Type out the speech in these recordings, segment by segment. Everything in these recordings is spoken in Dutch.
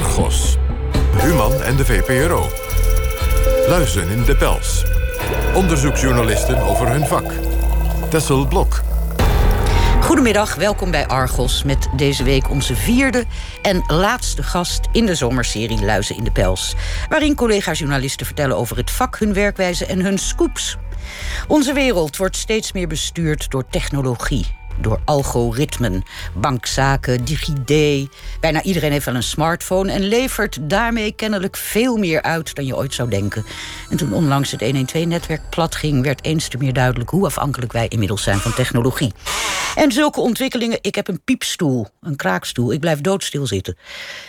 Argos. Human en de VPRO. Luizen in de pels. Onderzoeksjournalisten over hun vak. Tessel Blok. Goedemiddag, welkom bij Argos met deze week onze vierde en laatste gast in de zomerserie Luizen in de Pels. Waarin collega-journalisten vertellen over het vak, hun werkwijze en hun scoops. Onze wereld wordt steeds meer bestuurd door technologie door algoritmen. Bankzaken, DigiD. Bijna iedereen heeft wel een smartphone en levert daarmee kennelijk veel meer uit dan je ooit zou denken. En toen onlangs het 112-netwerk plat ging, werd eens te meer duidelijk hoe afhankelijk wij inmiddels zijn van technologie. En zulke ontwikkelingen, ik heb een piepstoel, een kraakstoel, ik blijf doodstil zitten.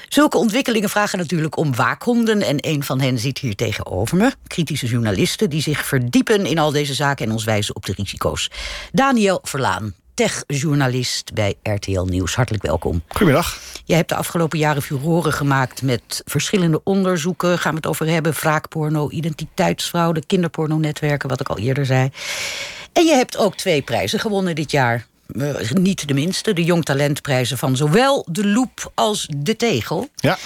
Zulke ontwikkelingen vragen natuurlijk om waakhonden en een van hen zit hier tegenover me. Kritische journalisten die zich verdiepen in al deze zaken en ons wijzen op de risico's. Daniel Verlaan, techjournalist bij RTL Nieuws. Hartelijk welkom. Goedemiddag. Jij hebt de afgelopen jaren furoren gemaakt met verschillende onderzoeken. Gaan we het over hebben? Wraakporno, identiteitsfraude, kinderpornonetwerken, wat ik al eerder zei. En je hebt ook twee prijzen gewonnen dit jaar. Uh, niet de minste, de Jong Talentprijzen van zowel de Loep als de Tegel. Ja.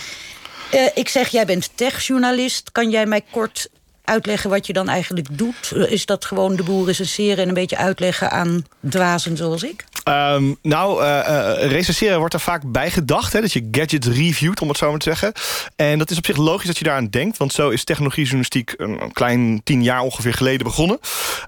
Uh, ik zeg, jij bent techjournalist. Kan jij mij kort uitleggen wat je dan eigenlijk doet? Is dat gewoon de boel recenseren en een beetje uitleggen aan dwazen zoals ik? Um, nou, uh, recenseren wordt er vaak bij gedacht. Hè, dat je gadgets reviewt, om het zo maar te zeggen. En dat is op zich logisch dat je daaraan denkt. Want zo is technologiejournalistiek een, klein tien jaar ongeveer geleden begonnen.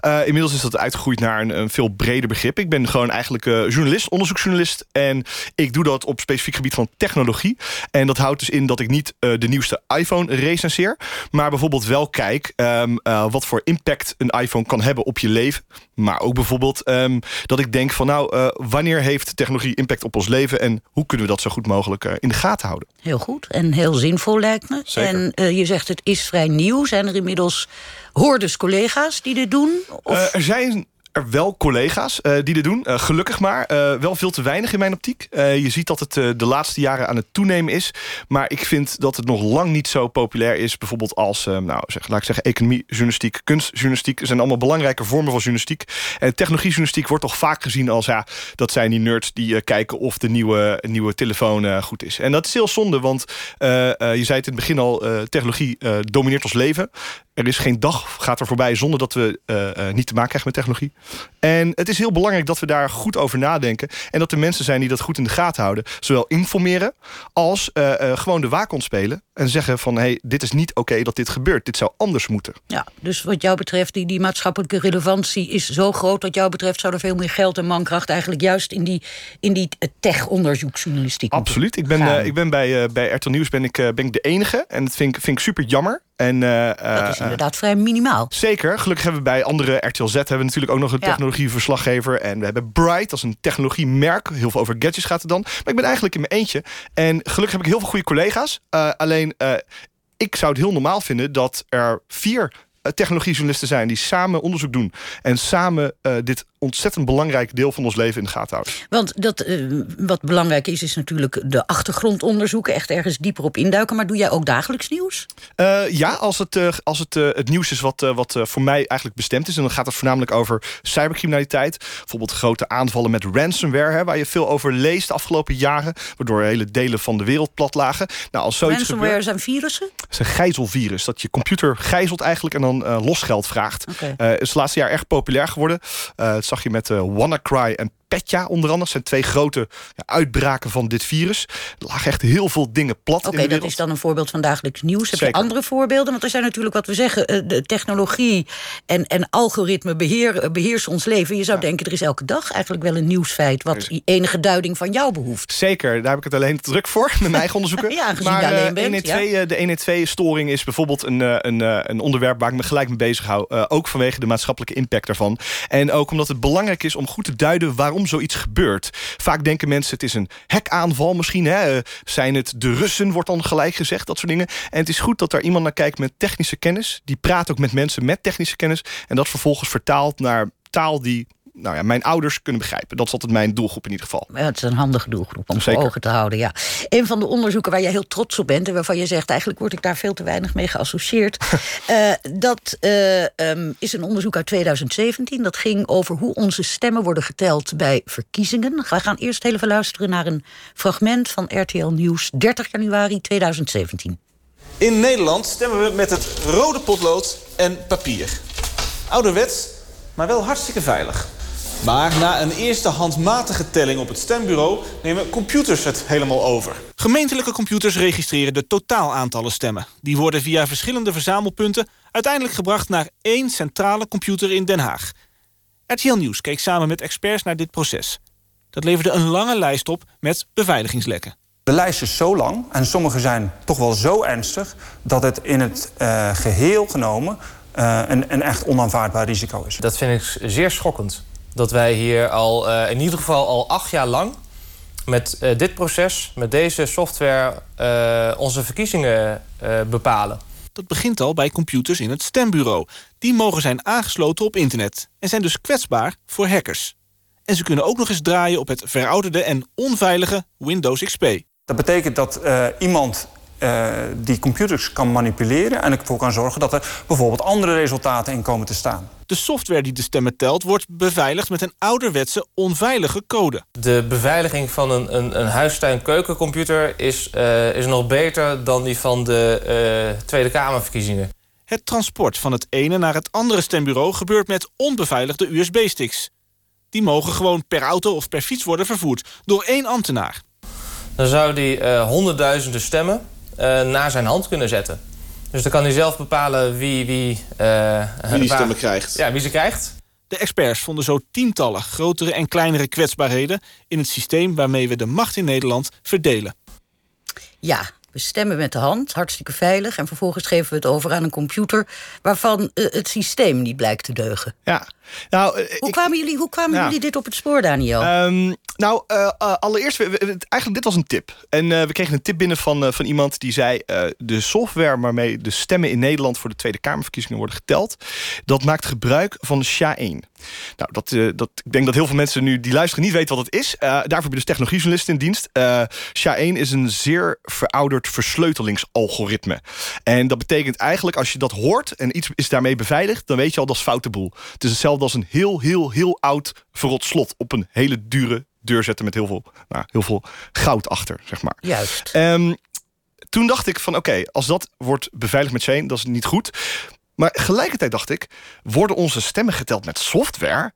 Uh, inmiddels is dat uitgegroeid naar een, een, veel breder begrip. Ik ben gewoon eigenlijk journalist, onderzoeksjournalist. En ik doe dat op specifiek gebied van technologie. En dat houdt dus in dat ik niet de nieuwste iPhone recenseer. Maar bijvoorbeeld wel kijk um, wat voor impact een iPhone kan hebben op je leven. Maar ook bijvoorbeeld um, dat ik denk van nou, uh, wanneer heeft technologie impact op ons leven... en hoe kunnen we dat zo goed mogelijk uh, in de gaten houden? Heel goed en heel zinvol lijkt me. Zeker. En je zegt het is vrij nieuw. Zijn er inmiddels hoorders collega's die dit doen? Of? er zijn er wel collega's uh, die dit doen. Uh, gelukkig maar. Uh, wel veel te weinig in mijn optiek. je ziet dat het de laatste jaren aan het toenemen is. Maar ik vind dat het nog lang niet zo populair is. Bijvoorbeeld als, nou, zeg, laat ik zeggen, economie, journalistiek, kunstjournalistiek. zijn allemaal belangrijke vormen van journalistiek. En technologiejournalistiek wordt toch vaak gezien als... ja, dat zijn die nerds die kijken of de nieuwe, nieuwe telefoon goed is. En dat is heel zonde, want je zei het in het begin al... technologie domineert ons leven. Er is geen dag gaat er voorbij zonder dat we uh, uh, niet te maken krijgen met technologie. En het is heel belangrijk dat we daar goed over nadenken. En dat er mensen zijn die dat goed in de gaten houden. Zowel informeren als uh, gewoon de waakond spelen. En zeggen van, hey, dit is niet oké okay dat dit gebeurt. Dit zou anders moeten. Ja, dus wat jou betreft, die, die maatschappelijke relevantie is zo groot... dat jou betreft zou er veel meer geld en mankracht... eigenlijk juist in die, in die tech-onderzoeksjournalistiek Absoluut. Ik ben, ik ben bij, bij RTL Nieuws ben ik, ben ik de enige. En dat vind ik, vind ik super jammer. En, uh, dat is inderdaad vrij minimaal. Zeker. Gelukkig hebben we bij andere RTL Z hebben we natuurlijk ook nog een ja. technologieverslaggever. En we hebben Bright als een technologiemerk. Heel veel over gadgets gaat het dan. Maar ik ben eigenlijk in mijn eentje. En gelukkig heb ik heel veel goede collega's. Alleen, ik zou het heel normaal vinden dat er vier technologiejournalisten zijn die samen onderzoek doen en samen uh, dit ontzettend belangrijk deel van ons leven in de gaten houden. Want dat, uh, wat belangrijk is, is natuurlijk de achtergrondonderzoeken, echt ergens dieper op induiken. Maar doe jij ook dagelijks nieuws? Uh, ja, als het, als het, het nieuws is wat, wat voor mij eigenlijk bestemd is. En dan gaat het voornamelijk over cybercriminaliteit. Bijvoorbeeld grote aanvallen met ransomware, hè, waar je veel over leest de afgelopen jaren. Waardoor hele delen van de wereld plat lagen. Nou, als zoiets ransomware gebeurt, zijn virussen? Het is een gijzelvirus. Dat je computer gijzelt eigenlijk en dan losgeld vraagt. Okay. Is het laatste jaar erg populair geworden. Zag je met WannaCry en Petja onder andere. Dat zijn twee grote uitbraken van dit virus. Er lagen echt heel veel dingen plat Oké, okay, dat is dan een voorbeeld van dagelijks nieuws. Heb Zeker. je andere voorbeelden? Want er zijn natuurlijk wat we zeggen... de technologie en, en algoritme beheer, beheersen ons leven. Je zou ja. denken, er is elke dag eigenlijk wel een nieuwsfeit... wat enige duiding van jou behoeft. Zeker, daar heb ik het alleen druk voor... met mijn eigen onderzoeken. ja, maar, je alleen bent. 112, ja. De 112-storing is bijvoorbeeld een, een, een onderwerp... waar ik me gelijk mee bezig hou. Ook vanwege de maatschappelijke impact daarvan. En ook omdat het belangrijk is om goed te duiden... waarom zoiets gebeurt. Vaak denken mensen het is een hackaanval misschien. Hè? Zijn het de Russen, wordt dan gelijk gezegd, dat soort dingen. En het is goed dat daar iemand naar kijkt met technische kennis. Die praat ook met mensen met technische kennis. En dat vervolgens vertaalt naar taal die nou ja, mijn ouders kunnen begrijpen. Dat is altijd mijn doelgroep in ieder geval. Ja, het is een handige doelgroep om voor ogen te houden. Ja. Een van de onderzoeken waar je heel trots op bent... en waarvan je zegt, eigenlijk word ik daar veel te weinig mee geassocieerd... uh, dat uh, um, is een onderzoek uit 2017. Dat ging over hoe onze stemmen worden geteld bij verkiezingen. We gaan eerst even luisteren naar een fragment van RTL Nieuws... 30 januari 2017. In Nederland stemmen we met het rode potlood en papier. Ouderwets, maar wel hartstikke veilig. Maar na een eerste handmatige telling op het stembureau... nemen computers het helemaal over. Gemeentelijke computers registreren de totaalaantallen stemmen. Die worden via verschillende verzamelpunten... uiteindelijk gebracht naar één centrale computer in Den Haag. RTL Nieuws keek samen met experts naar dit proces. Dat leverde een lange lijst op met beveiligingslekken. De lijst is zo lang en sommige zijn toch wel zo ernstig... dat het in het uh, geheel genomen uh, een, een echt onaanvaardbaar risico is. Dat vind ik zeer schokkend. Dat wij hier al uh, in ieder geval al acht jaar lang met uh, dit proces, met deze software, uh, onze verkiezingen bepalen. Dat begint al bij computers in het stembureau. Die mogen zijn aangesloten op internet en zijn dus kwetsbaar voor hackers. En ze kunnen ook nog eens draaien op het verouderde en onveilige Windows XP. Dat betekent dat iemand uh, die computers kan manipuleren... en ervoor kan zorgen dat er bijvoorbeeld andere resultaten in komen te staan. De software die de stemmen telt wordt beveiligd met een ouderwetse onveilige code. De beveiliging van een, een, een huistuin-keukencomputer is, uh, is nog beter dan die van de uh, Tweede Kamerverkiezingen. Het transport van het ene naar het andere stembureau gebeurt met onbeveiligde USB-sticks. Die mogen gewoon per auto of per fiets worden vervoerd door één ambtenaar. Dan zou die uh, honderdduizenden stemmen naar zijn hand kunnen zetten. Dus dan kan hij zelf bepalen wie... Wie, uh, wie die stemmen krijgt. Ja, wie ze krijgt. De experts vonden zo tientallen grotere en kleinere kwetsbaarheden... in het systeem waarmee we de macht in Nederland verdelen. Ja, we stemmen met de hand, hartstikke veilig. En vervolgens geven we het over aan een computer waarvan uh, het systeem niet blijkt te deugen. Ja. Nou, uh, hoe, kwamen jullie, hoe kwamen ja. jullie dit op het spoor, Daniel? Um, nou, uh, allereerst, we, we, eigenlijk dit was een tip. En we kregen een tip binnen van, van iemand die zei... de software waarmee de stemmen in Nederland voor de Tweede Kamerverkiezingen worden geteld... dat maakt gebruik van SHA-1. Nou, dat, dat, ik denk dat heel veel mensen nu die luisteren niet weten wat het is. Daarvoor heb je dus technologiejournalisten in dienst. Uh, SHA-1 is een zeer verouderd versleutelingsalgoritme. En dat betekent eigenlijk, als je dat hoort en iets is daarmee beveiligd... dan weet je al, dat is foute boel. Het is hetzelfde als een heel, heel, heel oud verrot slot... op een hele dure deur zetten met heel veel, nou, heel veel goud achter, zeg maar. Juist. Um, toen dacht ik van, oké, okay, als dat wordt beveiligd met chain, dat is niet goed. Maar tegelijkertijd dacht ik, worden onze stemmen geteld met software?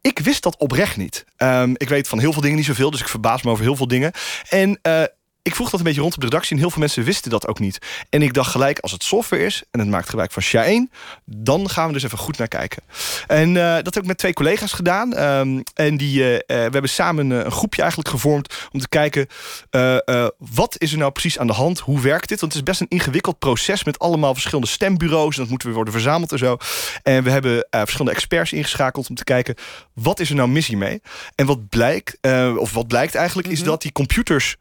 Ik wist dat oprecht niet. Um, ik weet van heel veel dingen niet zoveel, dus ik verbaas me over heel veel dingen. En uh, ik vroeg dat een beetje rond op de redactie en heel veel mensen wisten dat ook niet. En ik dacht gelijk, als het software is en het maakt gebruik van SHA-1... dan gaan we dus even goed naar kijken. En uh, dat heb ik met twee collega's gedaan. Um, en die, uh, we hebben samen een groepje eigenlijk gevormd om te kijken... Uh, wat is er nou precies aan de hand? Hoe werkt dit? Want het is best een ingewikkeld proces met allemaal verschillende stembureaus. En dat moeten weer worden verzameld en zo. En we hebben verschillende experts ingeschakeld om te kijken... wat is er nou missie mee? En wat blijkt, of wat blijkt eigenlijk, mm -hmm. is dat die computers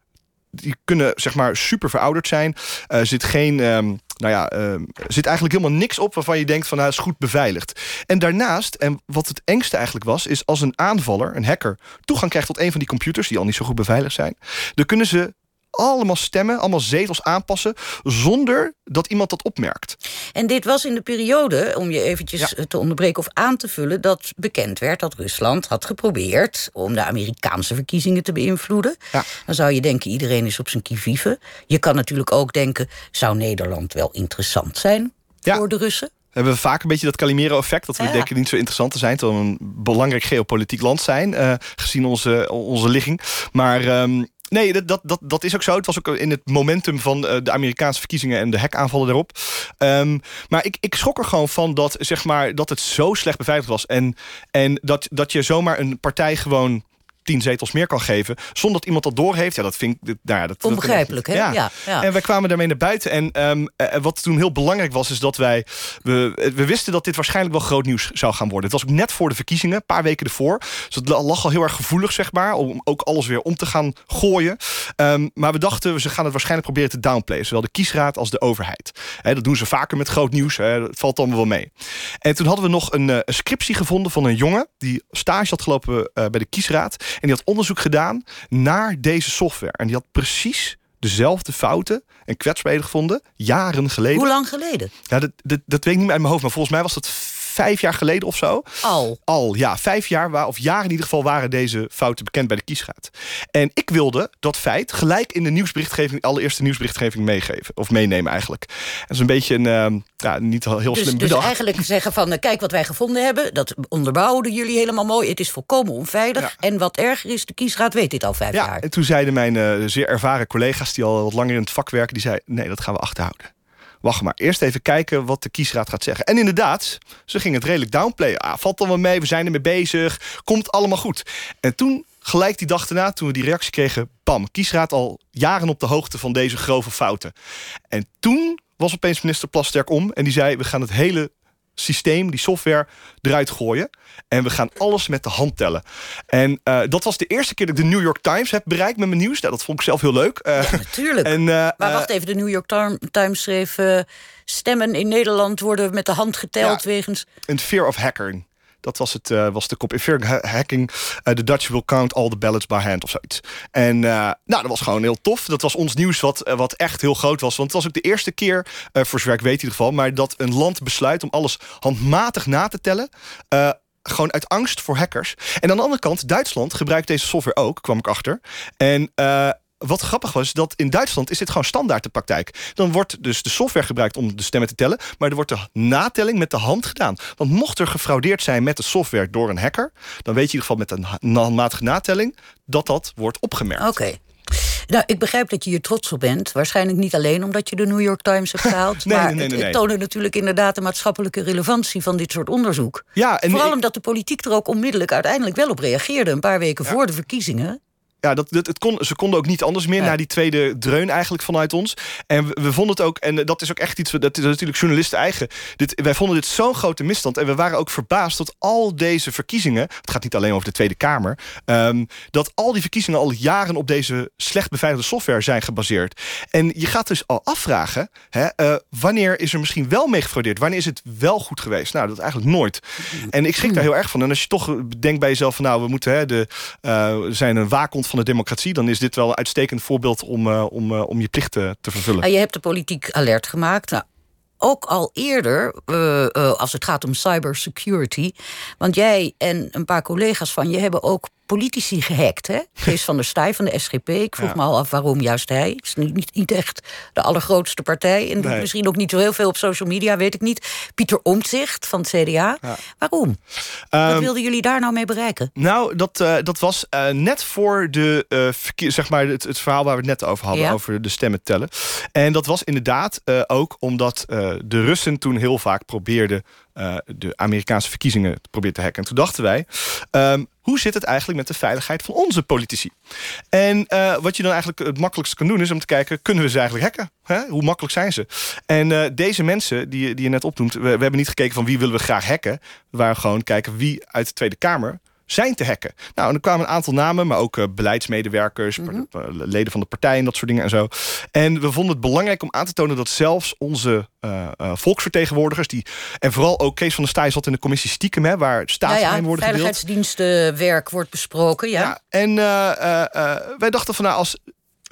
die kunnen zeg maar super verouderd zijn. Uh, zit geen... Um, nou ja, uh, zit eigenlijk helemaal niks op waarvan je denkt van nou, is goed beveiligd. En daarnaast, en wat het engste eigenlijk was, is als een aanvaller, een hacker, toegang krijgt tot een van die computers die al niet zo goed beveiligd zijn, dan kunnen ze allemaal stemmen, allemaal zetels aanpassen... zonder dat iemand dat opmerkt. En dit was in de periode, om je eventjes ja. te onderbreken of aan te vullen... dat bekend werd dat Rusland had geprobeerd... om de Amerikaanse verkiezingen te beïnvloeden. Ja. Dan zou je denken, iedereen is op zijn kivive. Je kan natuurlijk ook denken, zou Nederland wel interessant zijn... Ja. voor de Russen? We hebben vaak een beetje dat Calimero-effect... dat we ja. denken niet zo interessant te zijn... terwijl we een belangrijk geopolitiek land zijn... Uh, gezien onze, onze ligging. Maar... Um, Nee, dat, dat, dat, dat is ook zo. Het was ook in het momentum van uh, de Amerikaanse verkiezingen en de hackaanvallen daarop. Um, maar ik, ik schrok er gewoon van dat, zeg maar, dat het zo slecht beveiligd was. En, en dat, dat je zomaar een partij gewoon tien zetels meer kan geven... zonder dat iemand dat doorheeft. Ja, dat vind ik... Nou ja, dat, Onbegrijpelijk, hè? Ja. Ja, ja. En wij kwamen daarmee naar buiten. En ehm, eh, wat toen heel belangrijk was, is dat wij... We, we wisten dat dit waarschijnlijk wel groot nieuws zou gaan worden. Het was ook net voor de verkiezingen, een paar weken ervoor. Dus het lag al heel erg gevoelig, zeg maar... om ook alles weer om te gaan gooien. Ehm, maar we dachten, ze gaan het waarschijnlijk proberen te downplayen. Zowel de kiesraad als de overheid. Dat doen ze vaker met groot nieuws. Hè, dat valt allemaal wel mee. En toen hadden we nog een, eh, scriptie gevonden van een jongen... die stage had gelopen eh, bij de kiesraad. En die had onderzoek gedaan naar deze software. En die had precies dezelfde fouten en kwetsbaarheden gevonden... jaren geleden. Hoe lang geleden? Ja, dat, dat, dat weet ik niet meer uit mijn hoofd. Maar volgens mij was dat vijf jaar geleden of zo. Al. Al, ja. Vijf jaar, waar, of jaar in ieder geval, waren deze fouten bekend bij de kiesraad. En ik wilde dat feit gelijk in de nieuwsberichtgeving, allereerste nieuwsberichtgeving meegeven. Of meenemen eigenlijk. Dat is een beetje een, ehm, ja, niet heel Dus, slim dus bedacht. eigenlijk zeggen van, eh, kijk wat wij gevonden hebben. Dat onderbouwden jullie helemaal mooi. Het is volkomen onveilig. Ja. En wat erger is, de kiesraad weet dit al vijf Ja, jaar. en toen zeiden mijn eh, zeer ervaren collega's... die al wat langer in het vak werken, die zeiden... nee, dat gaan we achterhouden. Wacht maar, eerst even kijken wat de kiesraad gaat zeggen. En inderdaad, ze gingen het redelijk downplayen. Ah, valt dan wel mee, we zijn ermee bezig, komt allemaal goed. En toen, gelijk die dag daarna, toen we die reactie kregen... bam, kiesraad al jaren op de hoogte van deze grove fouten. En toen was opeens minister Plasterk om... en die zei, we gaan het hele systeem, die software, eruit gooien. En we gaan alles met de hand tellen. En eh, dat was de eerste keer dat ik de New York Times heb bereikt met mijn nieuws. Nou, dat vond ik zelf heel leuk. Eh, Natuurlijk. en, eh, maar wacht even, de New York Tim- Times schreef... stemmen in Nederland worden met de hand geteld Ja. wegens... een fear of hacking. Dat was, het, eh, was de kop. In hacking, eh, the Dutch will count all the ballots by hand of zoiets. En eh, nou, dat was gewoon heel tof. Dat was ons nieuws wat, wat echt heel groot was. Want het was ook de eerste keer, voor zover weet in ieder geval... maar dat een land besluit om alles handmatig na te tellen... gewoon uit angst voor hackers. En aan de andere kant, Duitsland gebruikt deze software ook, kwam ik achter. En wat grappig was, dat in Duitsland is dit gewoon standaard de praktijk. Dan wordt dus de software gebruikt om de stemmen te tellen... maar er wordt de natelling met de hand gedaan. Want mocht er gefraudeerd zijn met de software door een hacker... dan weet je in ieder geval met een ha- handmatige natelling... dat dat wordt opgemerkt. Oké. Nou, ik begrijp dat je hier trots op bent. Waarschijnlijk niet alleen omdat je de New York Times hebt gehaald. Nee, maar nee, nee, het, het toonde natuurlijk inderdaad de maatschappelijke relevantie van dit soort onderzoek. Ja, en Vooral ik- omdat de politiek er ook onmiddellijk uiteindelijk wel op reageerde. Een paar weken voor de verkiezingen. Ja, dat, dat, het kon, ze konden ook niet anders meer Ja. na die tweede dreun eigenlijk vanuit ons. En we, we vonden het ook, en dat is ook echt iets, dat is natuurlijk journalisten eigen. Dit, wij vonden dit zo'n grote misstand. En we waren ook verbaasd dat al deze verkiezingen, het gaat niet alleen over de Tweede Kamer, ehm, dat al die verkiezingen al jaren op deze slecht beveiligde software zijn gebaseerd. En je gaat dus al afvragen, hè, eh, wanneer is er misschien wel mee gefraudeerd? Wanneer is het wel goed geweest? Nou, dat eigenlijk nooit. En ik schrik daar heel erg van. En als je toch denkt bij jezelf van nou, we moeten hè, de, eh, zijn een waakhond van de democratie, dan is dit wel een uitstekend voorbeeld om, eh, om, eh, om je plichten te vervullen. En je hebt de politiek alert gemaakt. Nou, ook al eerder, eh, als het gaat om cybersecurity. Want jij en een paar collega's van je hebben ook politici gehackt. Hè? Kees van der Staaij van de SGP. Ik vroeg Ja. me al af waarom juist hij. Het is niet, niet, echt de allergrootste partij. En Nee. misschien ook niet zo heel veel op social media, weet ik niet. Pieter Omtzigt van het CDA. Waarom? Wat Ehm, wilden jullie daar nou mee bereiken? Nou, dat, eh, dat was eh, net voor de, verkeer- zeg maar het, het verhaal waar we het net over hadden, Ja. over de stemmen tellen. En dat was inderdaad ook omdat de Russen toen heel vaak probeerden eh, de Amerikaanse verkiezingen te proberen te hacken. En toen dachten wij, ehm, hoe zit het eigenlijk met de veiligheid van onze politici? En eh, wat je dan eigenlijk het makkelijkste kan doen is om te kijken, kunnen we ze eigenlijk hacken? Hè? Hoe makkelijk zijn ze? En eh, deze mensen die, je- die je net opnoemt, we, we hebben niet gekeken van wie willen we graag hacken. We waren gewoon kijken wie uit de Tweede Kamer zijn te hacken. Nou, en er kwamen een aantal namen, maar ook eh, beleidsmedewerkers, par- eh, leden van de partij en dat soort dingen en zo. En we vonden het belangrijk om aan te tonen dat zelfs onze eh, eh, volksvertegenwoordigers, die, en vooral ook Kees van der Staaij zat in de commissie stiekem, hè, waar Ja, staatsgeheim ja, gedeeld. veiligheidsdienstenwerk wordt besproken. Ja. Ja, en eh, eh, eh, wij dachten van nou, als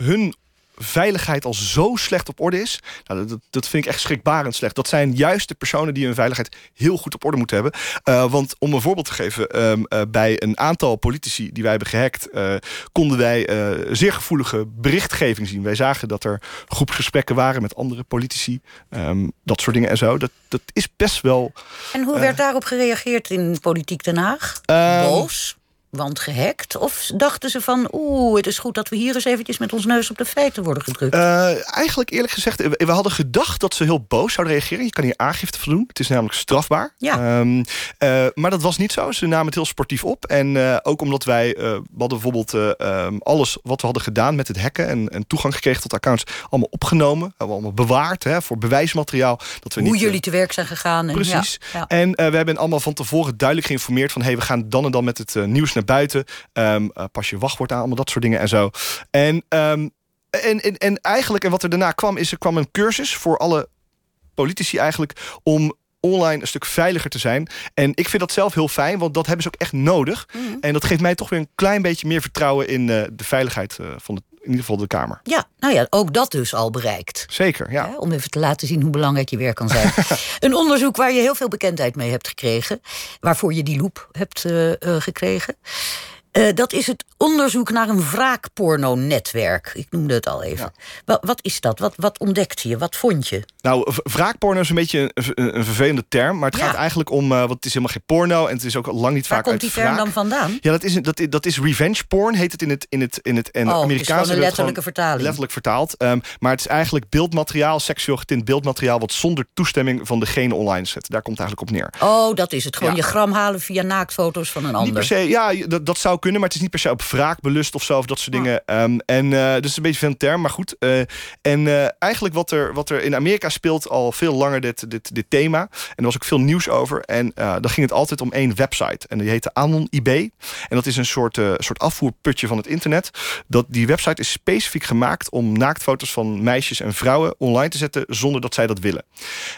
hun veiligheid al zo slecht op orde is... Nou, dat, dat vind ik echt schrikbarend slecht. Dat zijn juist de personen die hun veiligheid heel goed op orde moeten hebben. Eh, want om een voorbeeld te geven... ehm, eh, bij een aantal politici die wij hebben gehackt... eh, konden wij zeer gevoelige berichtgeving zien. Wij zagen dat er groepsgesprekken waren met andere politici. ehm, dat soort dingen en zo. Dat, dat is best wel... En hoe werd daarop gereageerd in Politiek Den Haag? Ehm, Boos? Want gehackt? Of dachten ze van, oeh, het is goed dat we hier eens eventjes met ons neus op de feiten worden gedrukt? Uh, eigenlijk eerlijk gezegd, we hadden gedacht dat ze heel boos zouden reageren. Je kan hier aangifte van doen. Het is namelijk strafbaar. Ja. Um, uh, maar dat was niet zo. Ze namen het heel sportief op. En uh, ook omdat wij hadden bijvoorbeeld um, alles wat we hadden gedaan met het hacken en, en toegang gekregen tot accounts, allemaal opgenomen. Hebben we allemaal bewaard hè, voor bewijsmateriaal. Dat we Hoe niet, jullie te werk zijn gegaan. En, precies. Ja, ja. En we hebben allemaal van tevoren duidelijk geïnformeerd van hey, we gaan dan en dan met het nieuws naar buiten. Um, pas je wachtwoord aan, allemaal dat soort dingen en zo. En, um, en, en, en eigenlijk, en wat er daarna kwam, is er kwam een cursus voor alle politici eigenlijk om online een stuk veiliger te zijn. En ik vind dat zelf heel fijn, want dat hebben ze ook echt nodig. Mhm. En dat geeft mij toch weer een klein beetje meer vertrouwen in uh, de veiligheid uh, van de, in ieder geval de Kamer. Ja, nou ja, ook dat dus al bereikt. Zeker, ja. Om even te laten zien hoe belangrijk je werk kan zijn. een onderzoek waar je heel veel bekendheid mee hebt gekregen. Waarvoor je die loop hebt uh, gekregen. Uh, dat is het onderzoek naar een wraakporno-netwerk. Ik noemde het al even. Ja. Wat, wat, is dat? Wat, wat ontdekte je? Wat vond je? Nou, wraakporno is een beetje een, een vervelende term. Maar het Ja. gaat eigenlijk om... uh, want het is helemaal geen porno. En het is ook lang niet Waar vaak komt uit die term wraak. dan vandaan? Ja, dat is, dat, is- dat is revenge porn, heet het in het, in het, in het en Oh, het is het letterlijke vertaling. Letterlijk vertaald. Um, maar het is eigenlijk beeldmateriaal, seksueel getint beeldmateriaal... wat zonder toestemming van degene online zet. Daar komt het eigenlijk op neer. Oh, dat is het. Gewoon Ja. je gram halen via naaktfoto's van een Niet ander. per se, ja, dat, dat zou kunnen, maar het is niet per se op wraak belust of zo, of dat soort dingen. Um, en eh, dus een beetje van term, maar goed. eh, en eh, eigenlijk wat er, wat er in Amerika speelt al veel langer dit, dit, dit thema. En er was ook veel nieuws over. En dan ging het altijd om één website. En die heette Anon IB. En dat is een soort, soort afvoerputje van het internet. Dat, die website is specifiek gemaakt om naaktfoto's van meisjes en vrouwen online te zetten zonder dat zij dat willen.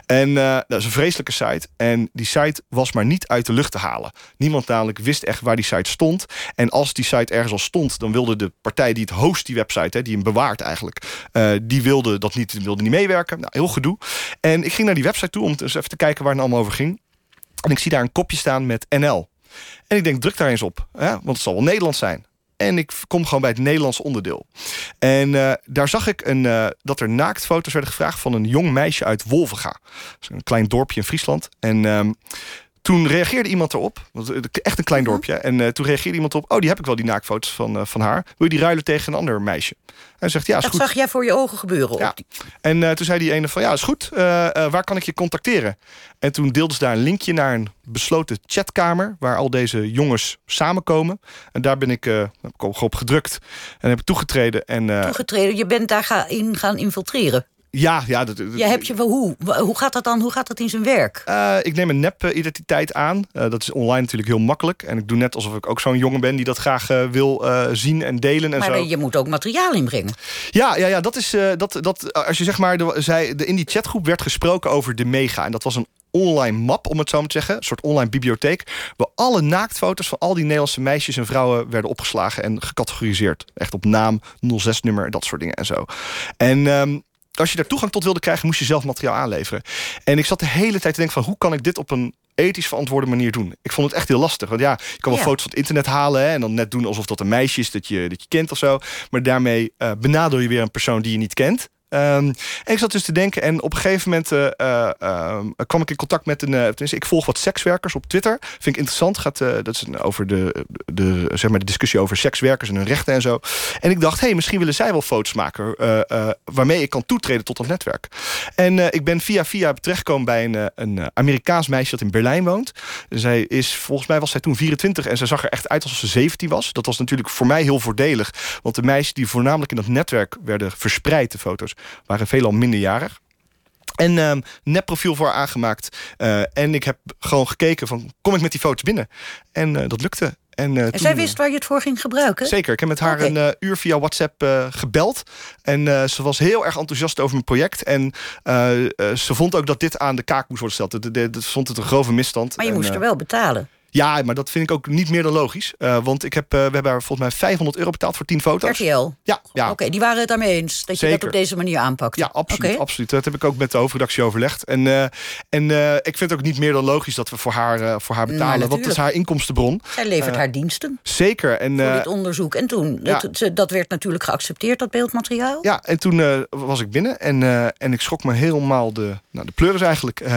En dat is een vreselijke site. En die site was maar niet uit de lucht te halen. Niemand namelijk wist echt waar die site stond. En als die site ergens al stond, dan wilde de partij die het host die website, hè, die hem bewaart eigenlijk, eh, die wilde dat niet, wilde niet meewerken. Nou, heel gedoe. En ik ging naar die website toe om eens even te kijken waar het allemaal over ging. En ik zie daar een kopje staan met NL. En ik denk, druk daar eens op, hè, want het zal wel Nederlands zijn. En ik kom gewoon bij het Nederlandse onderdeel. En eh, daar zag ik een, eh, dat er naaktfoto's werden gevraagd van een jong meisje uit is een klein dorpje in Friesland. En ehm, toen reageerde iemand erop. want, eh, Echt een klein dorpje. En eh, toen reageerde iemand op. Oh, die heb ik wel, die naaktfoto's van, eh, van haar. Wil je die ruilen tegen een ander meisje? Hij zegt, ja, is Dat goed. zag jij voor je ogen gebeuren. Ja. En toen zei die ene van, ja, is goed. Waar kan ik je contacteren? En toen deelden ze daar een linkje naar een besloten chatkamer... waar al deze jongens samenkomen. En daar ben ik, heb ik ook op gedrukt. En heb ik toegetreden. En Toegetreden, je bent daar ga in gaan infiltreren. Ja, ja... Dat, Je hebt je, wel- hoe, hoe gaat dat dan? Hoe gaat dat in zijn werk? Eh, ik neem een nep-identiteit aan. Eh, dat is online natuurlijk heel makkelijk. En ik doe net alsof ik ook zo'n jongen ben... die dat graag eh, wil zien en delen en Maar zo. je moet ook materiaal inbrengen. Ja, ja, ja dat is dat, dat als je zeg maar, de, zij, de, in die chatgroep werd gesproken over de Mega. En dat was een online map, om het zo maar te zeggen. Een soort online bibliotheek. Waar alle naaktfoto's van al die Nederlandse meisjes en vrouwen werden opgeslagen en gecategoriseerd. Echt op naam, 06-nummer, dat soort dingen en zo. En. ehm, als je daar toegang tot wilde krijgen, moest je zelf materiaal aanleveren. En ik zat de hele tijd te denken van... hoe kan ik dit op een ethisch verantwoorde manier doen? Ik vond het echt heel lastig. Want ja, je kan wel Ja. foto's van het internet halen... Hè, en dan net doen alsof dat een meisje is dat je, dat je kent of zo. Maar daarmee eh benadeel je weer een persoon die je niet kent. Ehm, en ik zat dus te denken en op een gegeven moment eh, eh, ehm, kwam ik in contact met een... eh, tenminste, ik volg wat sekswerkers op Twitter. Vind ik interessant. Gaat, dat is over de, de, zeg maar de discussie over sekswerkers en hun rechten en zo. En ik dacht, hé, hey, misschien willen zij wel foto's maken... waarmee ik kan toetreden tot dat netwerk. En ik ben via via terechtgekomen bij een, een Amerikaans meisje dat in Berlijn woont. Zij is, volgens mij was zij toen 24 en ze zag er echt uit alsof ze 17 was. Dat was natuurlijk voor mij heel voordelig. Want de meisjes die voornamelijk in dat netwerk werden verspreid, de foto's, waren veelal minderjarig. En ehm nepprofiel voor haar aangemaakt. Eh, en ik heb gewoon gekeken van, kom ik met die foto's binnen? En eh, dat lukte. En, eh, En toen, zij wist waar je het voor ging gebruiken? Zeker. Ik heb met haar een uur via WhatsApp gebeld. En ze was heel erg enthousiast over mijn project. En ze vond ook dat dit aan de kaak moest worden gesteld. De, de, de- ze vond het een grove misstand. Maar je En, moest er wel betalen. Ja, maar dat vind ik ook niet meer dan logisch. Eh, want ik heb, eh, we hebben haar volgens mij 500 euro betaald voor 10 foto's. RTL? Ja, ja. Oké, die waren het daarmee eens dat je dat op deze manier aanpakt. Ja, absoluut, absoluut. Dat heb ik ook met de hoofdredactie overlegd. En, eh, en ik vind het ook niet meer dan logisch dat we voor haar, voor haar betalen. want het is haar inkomstenbron. Zij levert haar diensten Zeker. En, voor dit onderzoek. En toen, ja. dat, dat werd natuurlijk geaccepteerd, dat beeldmateriaal. Ja, en toen was ik binnen en, en ik schrok me helemaal de, nou, de pleuris eigenlijk.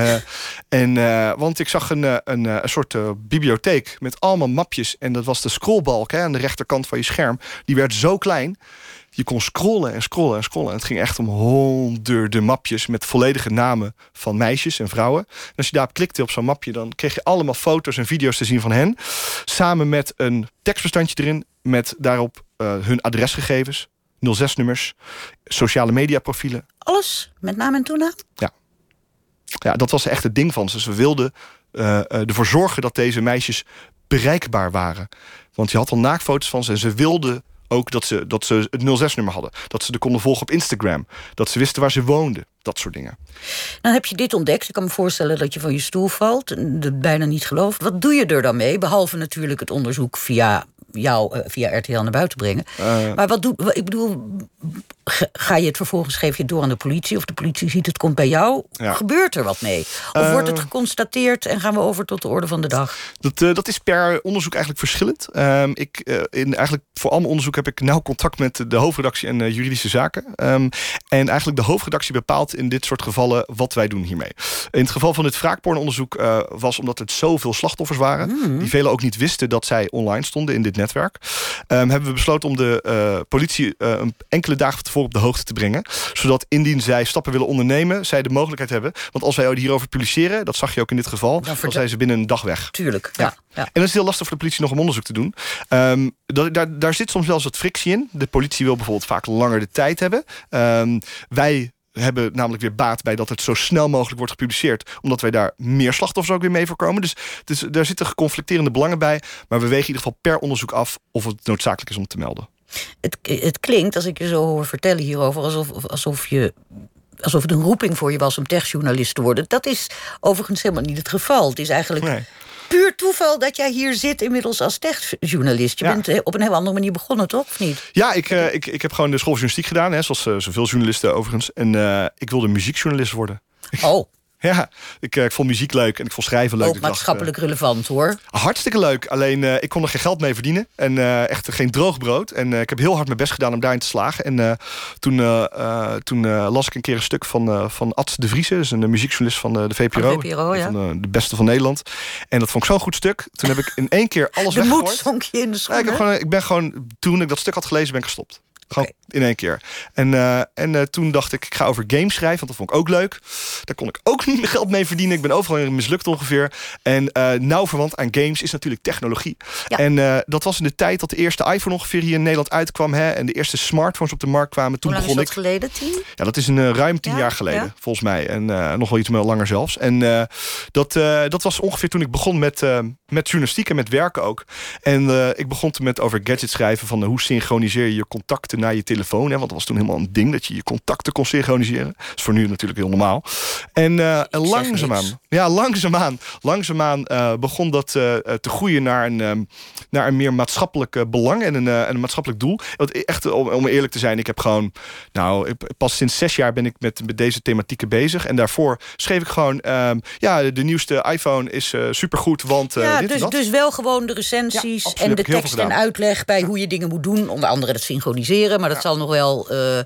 En, want ik zag een, een, een soort bibliotheek bibliotheek met allemaal mapjes. En dat was de scrollbalk hè, aan de rechterkant van je scherm. Die werd zo klein. Je kon scrollen en scrollen en scrollen. En het ging echt om honderden mapjes met volledige namen van meisjes en vrouwen. En als je daarop klikte op zo'n mapje, dan kreeg je allemaal foto's en video's te zien van hen. Samen met een tekstbestandje erin met daarop uh, hun adresgegevens, 06-nummers, sociale mediaprofielen. Alles met naam en toenaam? Ja. Ja, dat was echt het ding van ze. Ze wilden ervoor zorgen dat deze meisjes bereikbaar waren. Want je had al naakfoto's van ze en ze wilden ook dat ze, dat ze het 06-nummer hadden. Dat ze er konden volgen op Instagram. Dat ze wisten waar ze woonden. Dat soort dingen. Dan heb je dit ontdekt. Ik kan me voorstellen dat je van je stoel valt. Dat bijna niet gelooft. Wat doe je er dan mee? Behalve natuurlijk het onderzoek via jou via RTL naar buiten brengen. Uh, maar wat doe ik bedoel, ga je het vervolgens geef je het door aan de politie of de politie ziet het komt bij jou? Ja. Gebeurt er wat mee? Of uh, wordt het geconstateerd en gaan we over tot de orde van de dag? Dat, dat is per onderzoek eigenlijk verschillend. Ehm, ik, in, eigenlijk voor al mijn onderzoek heb ik nauw contact met de hoofdredactie en juridische zaken. Um, en eigenlijk de hoofdredactie bepaalt in dit soort gevallen wat wij doen hiermee. In het geval van dit wraakpornonderzoek was omdat het zoveel slachtoffers waren, mm. die velen ook niet wisten dat zij online stonden in dit netwerk. Um, hebben we besloten om de politie uh, enkele dagen op de hoogte te brengen. Zodat indien zij stappen willen ondernemen, zij de mogelijkheid hebben. Want als wij hierover publiceren, dat zag je ook in dit geval, dan, dan zijn ze binnen een dag weg. Tuurlijk, ja. ja. En dat is heel lastig voor de politie nog om onderzoek te doen. Um, dat, daar, daar zit soms wel eens wat frictie in. De politie wil bijvoorbeeld vaak langer de tijd hebben. Um, wij hebben namelijk weer baat bij dat het zo snel mogelijk wordt gepubliceerd. Omdat wij daar meer slachtoffers ook weer mee voorkomen. Dus, dus daar zitten geconflicterende belangen bij. Maar we wegen in ieder geval per onderzoek af of het noodzakelijk is om te melden. Het, het klinkt, als ik je zo hoor vertellen hierover, alsof, alsof je alsof het een roeping voor je was om techjournalist te worden. Dat is overigens helemaal niet het geval. Het is eigenlijk nee puur toeval dat jij hier zit inmiddels als techjournalist. Je ja. bent op een heel andere manier begonnen, toch? Of niet? Ja, ik, uh, ik, ik heb gewoon de school van journalistiek gedaan, hè, zoals uh, zoveel journalisten overigens. En uh, ik wilde muziekjournalist worden. Oh. Ja, ik, ik, vond muziek leuk en ik vond schrijven leuk. Ook maatschappelijk dacht, relevant hoor. Hartstikke leuk. Alleen uh, ik kon er geen geld mee verdienen. En uh, echt geen droog brood. En uh, ik heb heel hard mijn best gedaan om daarin te slagen. En toen, toen las ik een keer een stuk van, van Ad de Vriese. Dus een muziekjournalist van de, de VPRO. Van, de, VPRO, ja. van de beste van Nederland. En dat vond ik zo'n goed stuk. Toen heb ik in één keer alles de weggegooid. De moed zonk je in de schoen, ja, ik, heb gewoon, ik ben gewoon, toen ik dat stuk had gelezen, ben ik gestopt. Gewoon okay. in één keer. En, uh, en uh, toen dacht ik, ik ga over games schrijven, want dat vond ik ook leuk. Daar kon ik ook niet meer geld mee verdienen. Ik ben overal in mislukt ongeveer. En uh, nauw verwant aan games is natuurlijk technologie. Ja. En dat was in de tijd dat de eerste iPhone ongeveer hier in Nederland uitkwam. Hè, en de eerste smartphones op de markt kwamen. Toen Hoe lang begon is dat ik. geleden, tien? Ja, dat is een ruim tien ja? jaar geleden, ja? volgens mij. En nog wel iets meer langer zelfs. En dat, dat was ongeveer toen ik begon met, met journalistiek en met werken ook. En ik begon toen met over gadgets schrijven van hoe synchroniseer je je contacten naar je telefoon. Hè, want dat was toen helemaal een ding dat je je contacten kon synchroniseren. Dat is voor nu natuurlijk heel normaal. En uh, langzaamaan, ja, langzaamaan, langzaamaan uh, begon dat uh, te groeien naar een, um, naar een meer maatschappelijk belang en een, en een maatschappelijk doel. Want echt, om, om, eerlijk te zijn, ik heb gewoon, nou, pas sinds zes jaar ben ik met, met deze thematieken bezig. En daarvoor schreef ik gewoon, um, ja, de nieuwste iPhone is supergoed, want ja, dit dus, dus wel gewoon de recensies ja, en de tekst en uitleg bij hoe je dingen moet doen. Onder andere het synchroniseren, maar dat zal nog wel. Uh,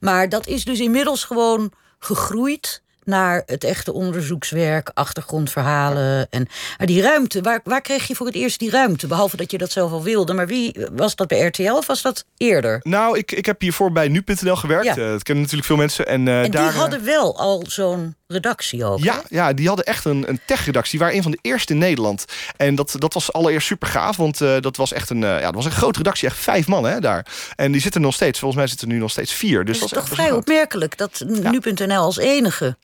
maar dat is dus inmiddels gewoon gegroeid naar het echte onderzoekswerk, achtergrondverhalen. En maar die ruimte, waar, waar kreeg je voor het eerst die ruimte? Behalve dat je dat zelf al wilde. Maar wie was dat bij RTL of was dat eerder? Nou, ik, ik heb hiervoor bij nu.nl gewerkt. Ja. Uh, dat kennen natuurlijk veel mensen. En, uh, en daar, die hadden wel al zo'n redactie ook. Ja, ja, die hadden echt een, een tech-redactie. waren een van de eerste in Nederland. En dat, dat was allereerst super gaaf. Want uh, dat was echt een, ja, dat was een grote redactie. Echt vijf man hè, daar. En die zitten nog steeds. Volgens mij zitten er nu nog steeds vier. Dus dat is toch vrij opmerkelijk dat nu.nl als enige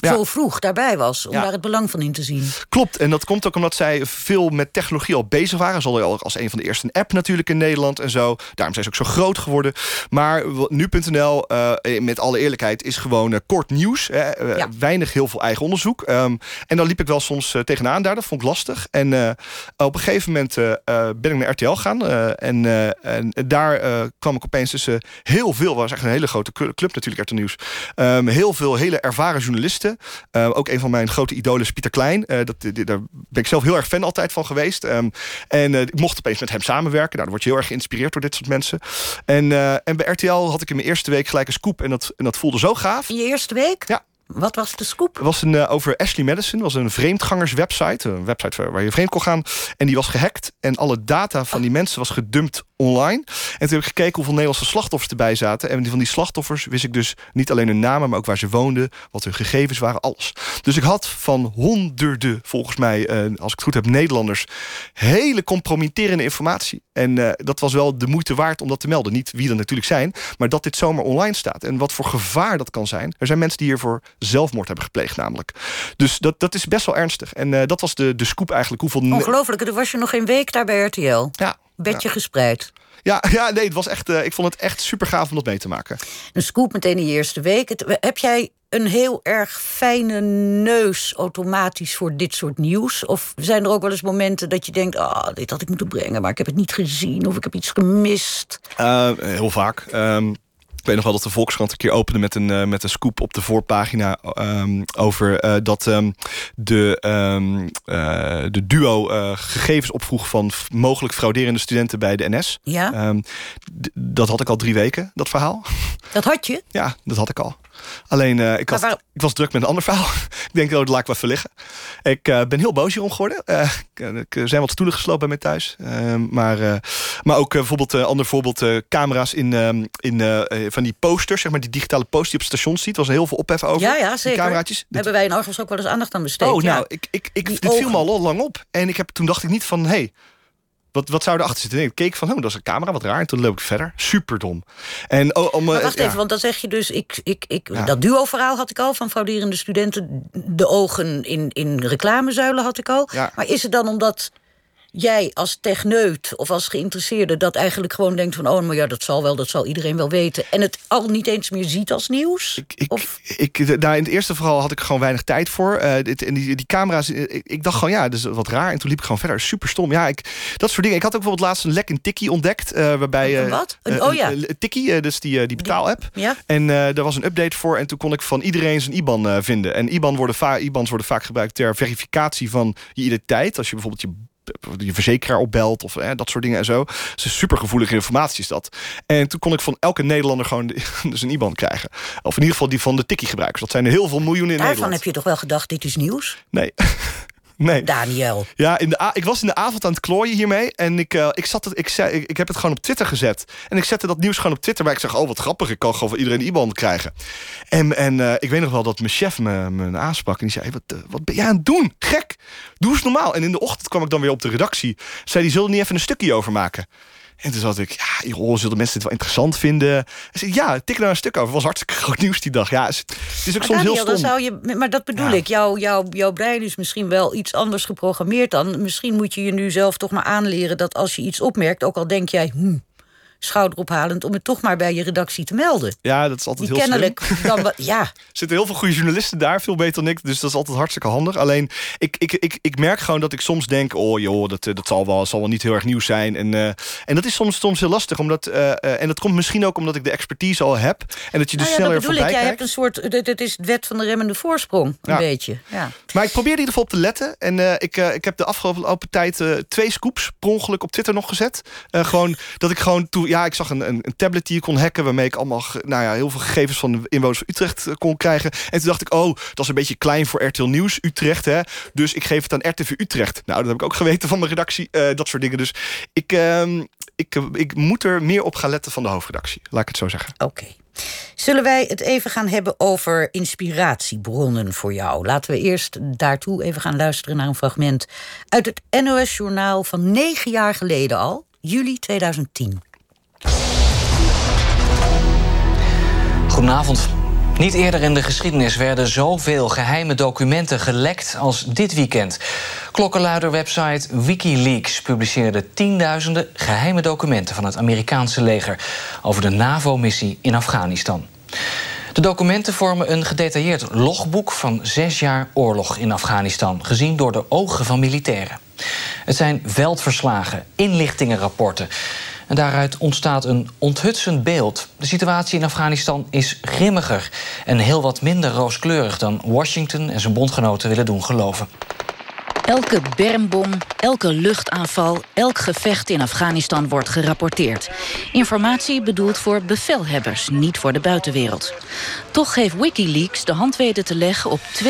ja. zo vroeg daarbij was. Om ja. daar het belang van in te zien. Klopt. En dat komt ook omdat zij veel met technologie al bezig waren. Ze hadden al als een van de eerste een app natuurlijk in Nederland en zo. Daarom zijn ze ook zo groot geworden. Maar nu.nl, uh, met alle eerlijkheid, is gewoon uh, kort nieuws. Uh, ja. Weinig heel veel eigen onderzoek. Um, en dan liep ik wel soms tegenaan daar. Dat vond ik lastig. En op een gegeven moment ben ik naar RTL gaan. En, en, daar kwam ik opeens tussen heel veel. was echt een hele grote club natuurlijk, RTL Nieuws. Um, heel veel hele ervaren journalisten. Uh, ook een van mijn grote idolen is Pieter Klein. Uh, dat, die, daar ben ik zelf heel erg fan altijd van geweest. Um, en uh, ik mocht opeens met hem samenwerken. Nou, dan word je heel erg geïnspireerd door dit soort mensen. En, en bij RTL had ik in mijn eerste week gelijk een scoop. En dat, en dat voelde zo gaaf. In je eerste week? Ja. Wat was de scoop? Het was een, uh, over Ashley Madison. was een vreemdgangerswebsite. Een website waar je vreemd kon gaan. En die was gehackt. En alle data van die mensen was gedumpt online. En toen heb ik gekeken hoeveel Nederlandse slachtoffers erbij zaten. En van die slachtoffers wist ik dus niet alleen hun namen... maar ook waar ze woonden, wat hun gegevens waren, alles. Dus ik had van honderden, volgens mij, uh, als ik het goed heb, Nederlanders... hele compromitterende informatie. En uh, dat was wel de moeite waard om dat te melden. Niet wie er natuurlijk zijn, maar dat dit zomaar online staat. En wat voor gevaar dat kan zijn. Er zijn mensen die hiervoor zelfmoord hebben gepleegd namelijk. Dus dat, dat is best wel ernstig. En uh, dat was de, de scoop eigenlijk. Hoeveel... Ongelooflijk, er was je nog geen week daar bij RTL. Ja. Bedje ja. gespreid. Ja, ja, nee, het was echt, uh, ik vond het echt super gaaf om dat mee te maken. Een scoop meteen in de eerste week. Het, heb jij een heel erg fijne neus automatisch voor dit soort nieuws? Of zijn er ook wel eens momenten dat je denkt... ah, oh, dit had ik moeten brengen, maar ik heb het niet gezien... of ik heb iets gemist? Uh, heel vaak. Um, ik weet nog wel dat de Volkskrant een keer opende met een, uh, met een scoop op de voorpagina um, over uh, dat um, de, um, uh, de duo gegevens opvroeg van mogelijk frauderende studenten bij de NS. Ja. dat had ik al drie weken, dat verhaal. Dat had je? Ja, dat had ik al. Alleen, uh, ik, waar... ik was druk met een ander verhaal. ik denk, oh, dat laat ik wel verliggen. Ik uh, ben heel boos hierom geworden. Uh, er zijn wat stoelen geslopen bij mij thuis. maar, maar ook bijvoorbeeld, ander voorbeeld, camera's in, in van die posters, zeg maar die digitale posters die op het station ziet. Er was heel veel ophef over. Ja, ja, zeker. cameraatjes. Hebben wij in Argos ook wel eens aandacht aan besteed. Oh, ja. nou, ik, ik, ik, dit viel me al lang op. En ik heb, toen dacht ik niet van, hey, wat, wat zou erachter zitten? En ik keek van, oh, dat is een camera, wat raar. En toen loop ik verder. Super dom. En, oh, om, maar wacht ja. even, want dan zeg je dus... Ik, ik, ik, ja. Dat duo-verhaal had ik al van frauderende studenten. De ogen in, in reclamezuilen had ik al. Ja. Maar is het dan omdat jij als techneut of als geïnteresseerde... dat eigenlijk gewoon denkt van... oh, maar ja, dat zal wel, dat zal iedereen wel weten... en het al niet eens meer ziet als nieuws? Ik, ik, of? ik, daar in het eerste verhaal had ik gewoon weinig tijd voor. Uh, dit, en die, die camera's, ik, ik, dacht gewoon, ja, dat is wat raar. En toen liep ik gewoon verder. Super stom. Ja, ik, dat soort dingen. Ik had ook bijvoorbeeld laatst een lek in Tikkie ontdekt. Uh, waarbij, uh, wat? Een, oh ja. Tikkie, dus die, die betaal-app. Ja. En daar was een update voor. En toen kon ik van iedereen zijn IBAN vinden. En IBAN worden IBANs worden vaak gebruikt ter verificatie van je identiteit. Als je bijvoorbeeld je je verzekeraar opbelt of hè, dat soort dingen en zo. Dus super gevoelige informatie is dat. En toen kon ik van elke Nederlander gewoon dus een IBAN krijgen. Of in ieder geval die van de tikkie gebruikers. Dat zijn er heel veel miljoenen in Daarvan Nederland. heb je toch wel gedacht, dit is nieuws? Nee. Nee. Daniel. Ja, in de ik was in de avond aan het klooien hiermee. En ik, uh, ik, zat het, ik, zei, ik, ik, heb het gewoon op Twitter gezet. En ik zette dat nieuws gewoon op Twitter. Maar ik zeg, oh wat grappig. Ik kan gewoon van iedereen IBAN krijgen. En, en uh, ik weet nog wel dat mijn chef me, me aansprak. En die zei, hey, wat, uh, wat ben jij aan het doen? Gek. Doe eens normaal. En in de ochtend kwam ik dan weer op de redactie. Zei, die zullen niet even een stukje over maken. En toen zat ik, ja, joh, zullen mensen dit wel interessant vinden? Zei, ja, tik daar een stuk over. Het was hartstikke groot nieuws die dag. Ja, het is ook maar soms Daniel, heel stom. Dan zou je, maar dat bedoel Ja. ik. Jouw, jouw, jouw brein is misschien wel iets anders geprogrammeerd dan. Misschien moet je je nu zelf toch maar aanleren... dat als je iets opmerkt, ook al denk jij... Hm, schouderophalend, om het toch maar bij je redactie te melden. Ja, dat is altijd Die heel slim. kennelijk dan. Ja, Er zitten heel veel goede journalisten daar, veel beter dan ik. Dus dat is altijd hartstikke handig. Alleen, ik, ik, ik, ik merk gewoon dat ik soms denk... oh joh, dat, eh, dat zal, wel, zal wel niet heel erg nieuw zijn. En, eh, en dat is soms, soms heel lastig. Omdat, eh, en dat komt misschien ook omdat ik de expertise al heb. En dat je dus nou ja dat bedoel ik. Jij kijkt. hebt een soort... Dit, dit is het wet van de remmende voorsprong, een Ja. beetje. Ja. Maar ik probeer in ieder geval op te letten. En ik, ik heb de afgelopen tijd twee scoops per ongeluk op Twitter nog gezet. Gewoon dat ik gewoon toe. Ja, ik zag een, een, een tablet die je kon hacken. Waarmee ik allemaal nou ja, heel veel gegevens van de inwoners van Utrecht eh, kon krijgen. En toen dacht ik, oh, dat is een beetje klein voor RTL Nieuws Utrecht. Hè? Dus ik geef het aan RTV Utrecht. Nou, dat heb ik ook geweten van de redactie. eh, dat soort dingen. Dus ik, ehm, ik, eh, ik moet er meer op gaan letten van de hoofdredactie. Laat ik het zo zeggen. Oké. Zullen wij het even gaan hebben over inspiratiebronnen voor jou? Laten we eerst daartoe even gaan luisteren naar een fragment uit het NOS-journaal van negen jaar geleden al, juli 2010. Goedenavond. Niet eerder in de geschiedenis werden zoveel geheime documenten gelekt als dit weekend. Klokkenluider-website Wikileaks publiceerde tienduizenden geheime documenten van het Amerikaanse leger over de NAVO-missie in Afghanistan. De documenten vormen een gedetailleerd logboek van zes jaar oorlog in Afghanistan, gezien door de ogen van militairen. Het zijn veldverslagen, inlichtingenrapporten. En daaruit ontstaat een onthutsend beeld. De situatie in Afghanistan is grimmiger en heel wat minder rooskleurig dan Washington en zijn bondgenoten willen doen geloven. Elke bermbom, elke luchtaanval, elk gevecht in Afghanistan wordt gerapporteerd. Informatie bedoeld voor bevelhebbers, niet voor de buitenwereld. Toch heeft Wikileaks de hand weten te leggen op 92.201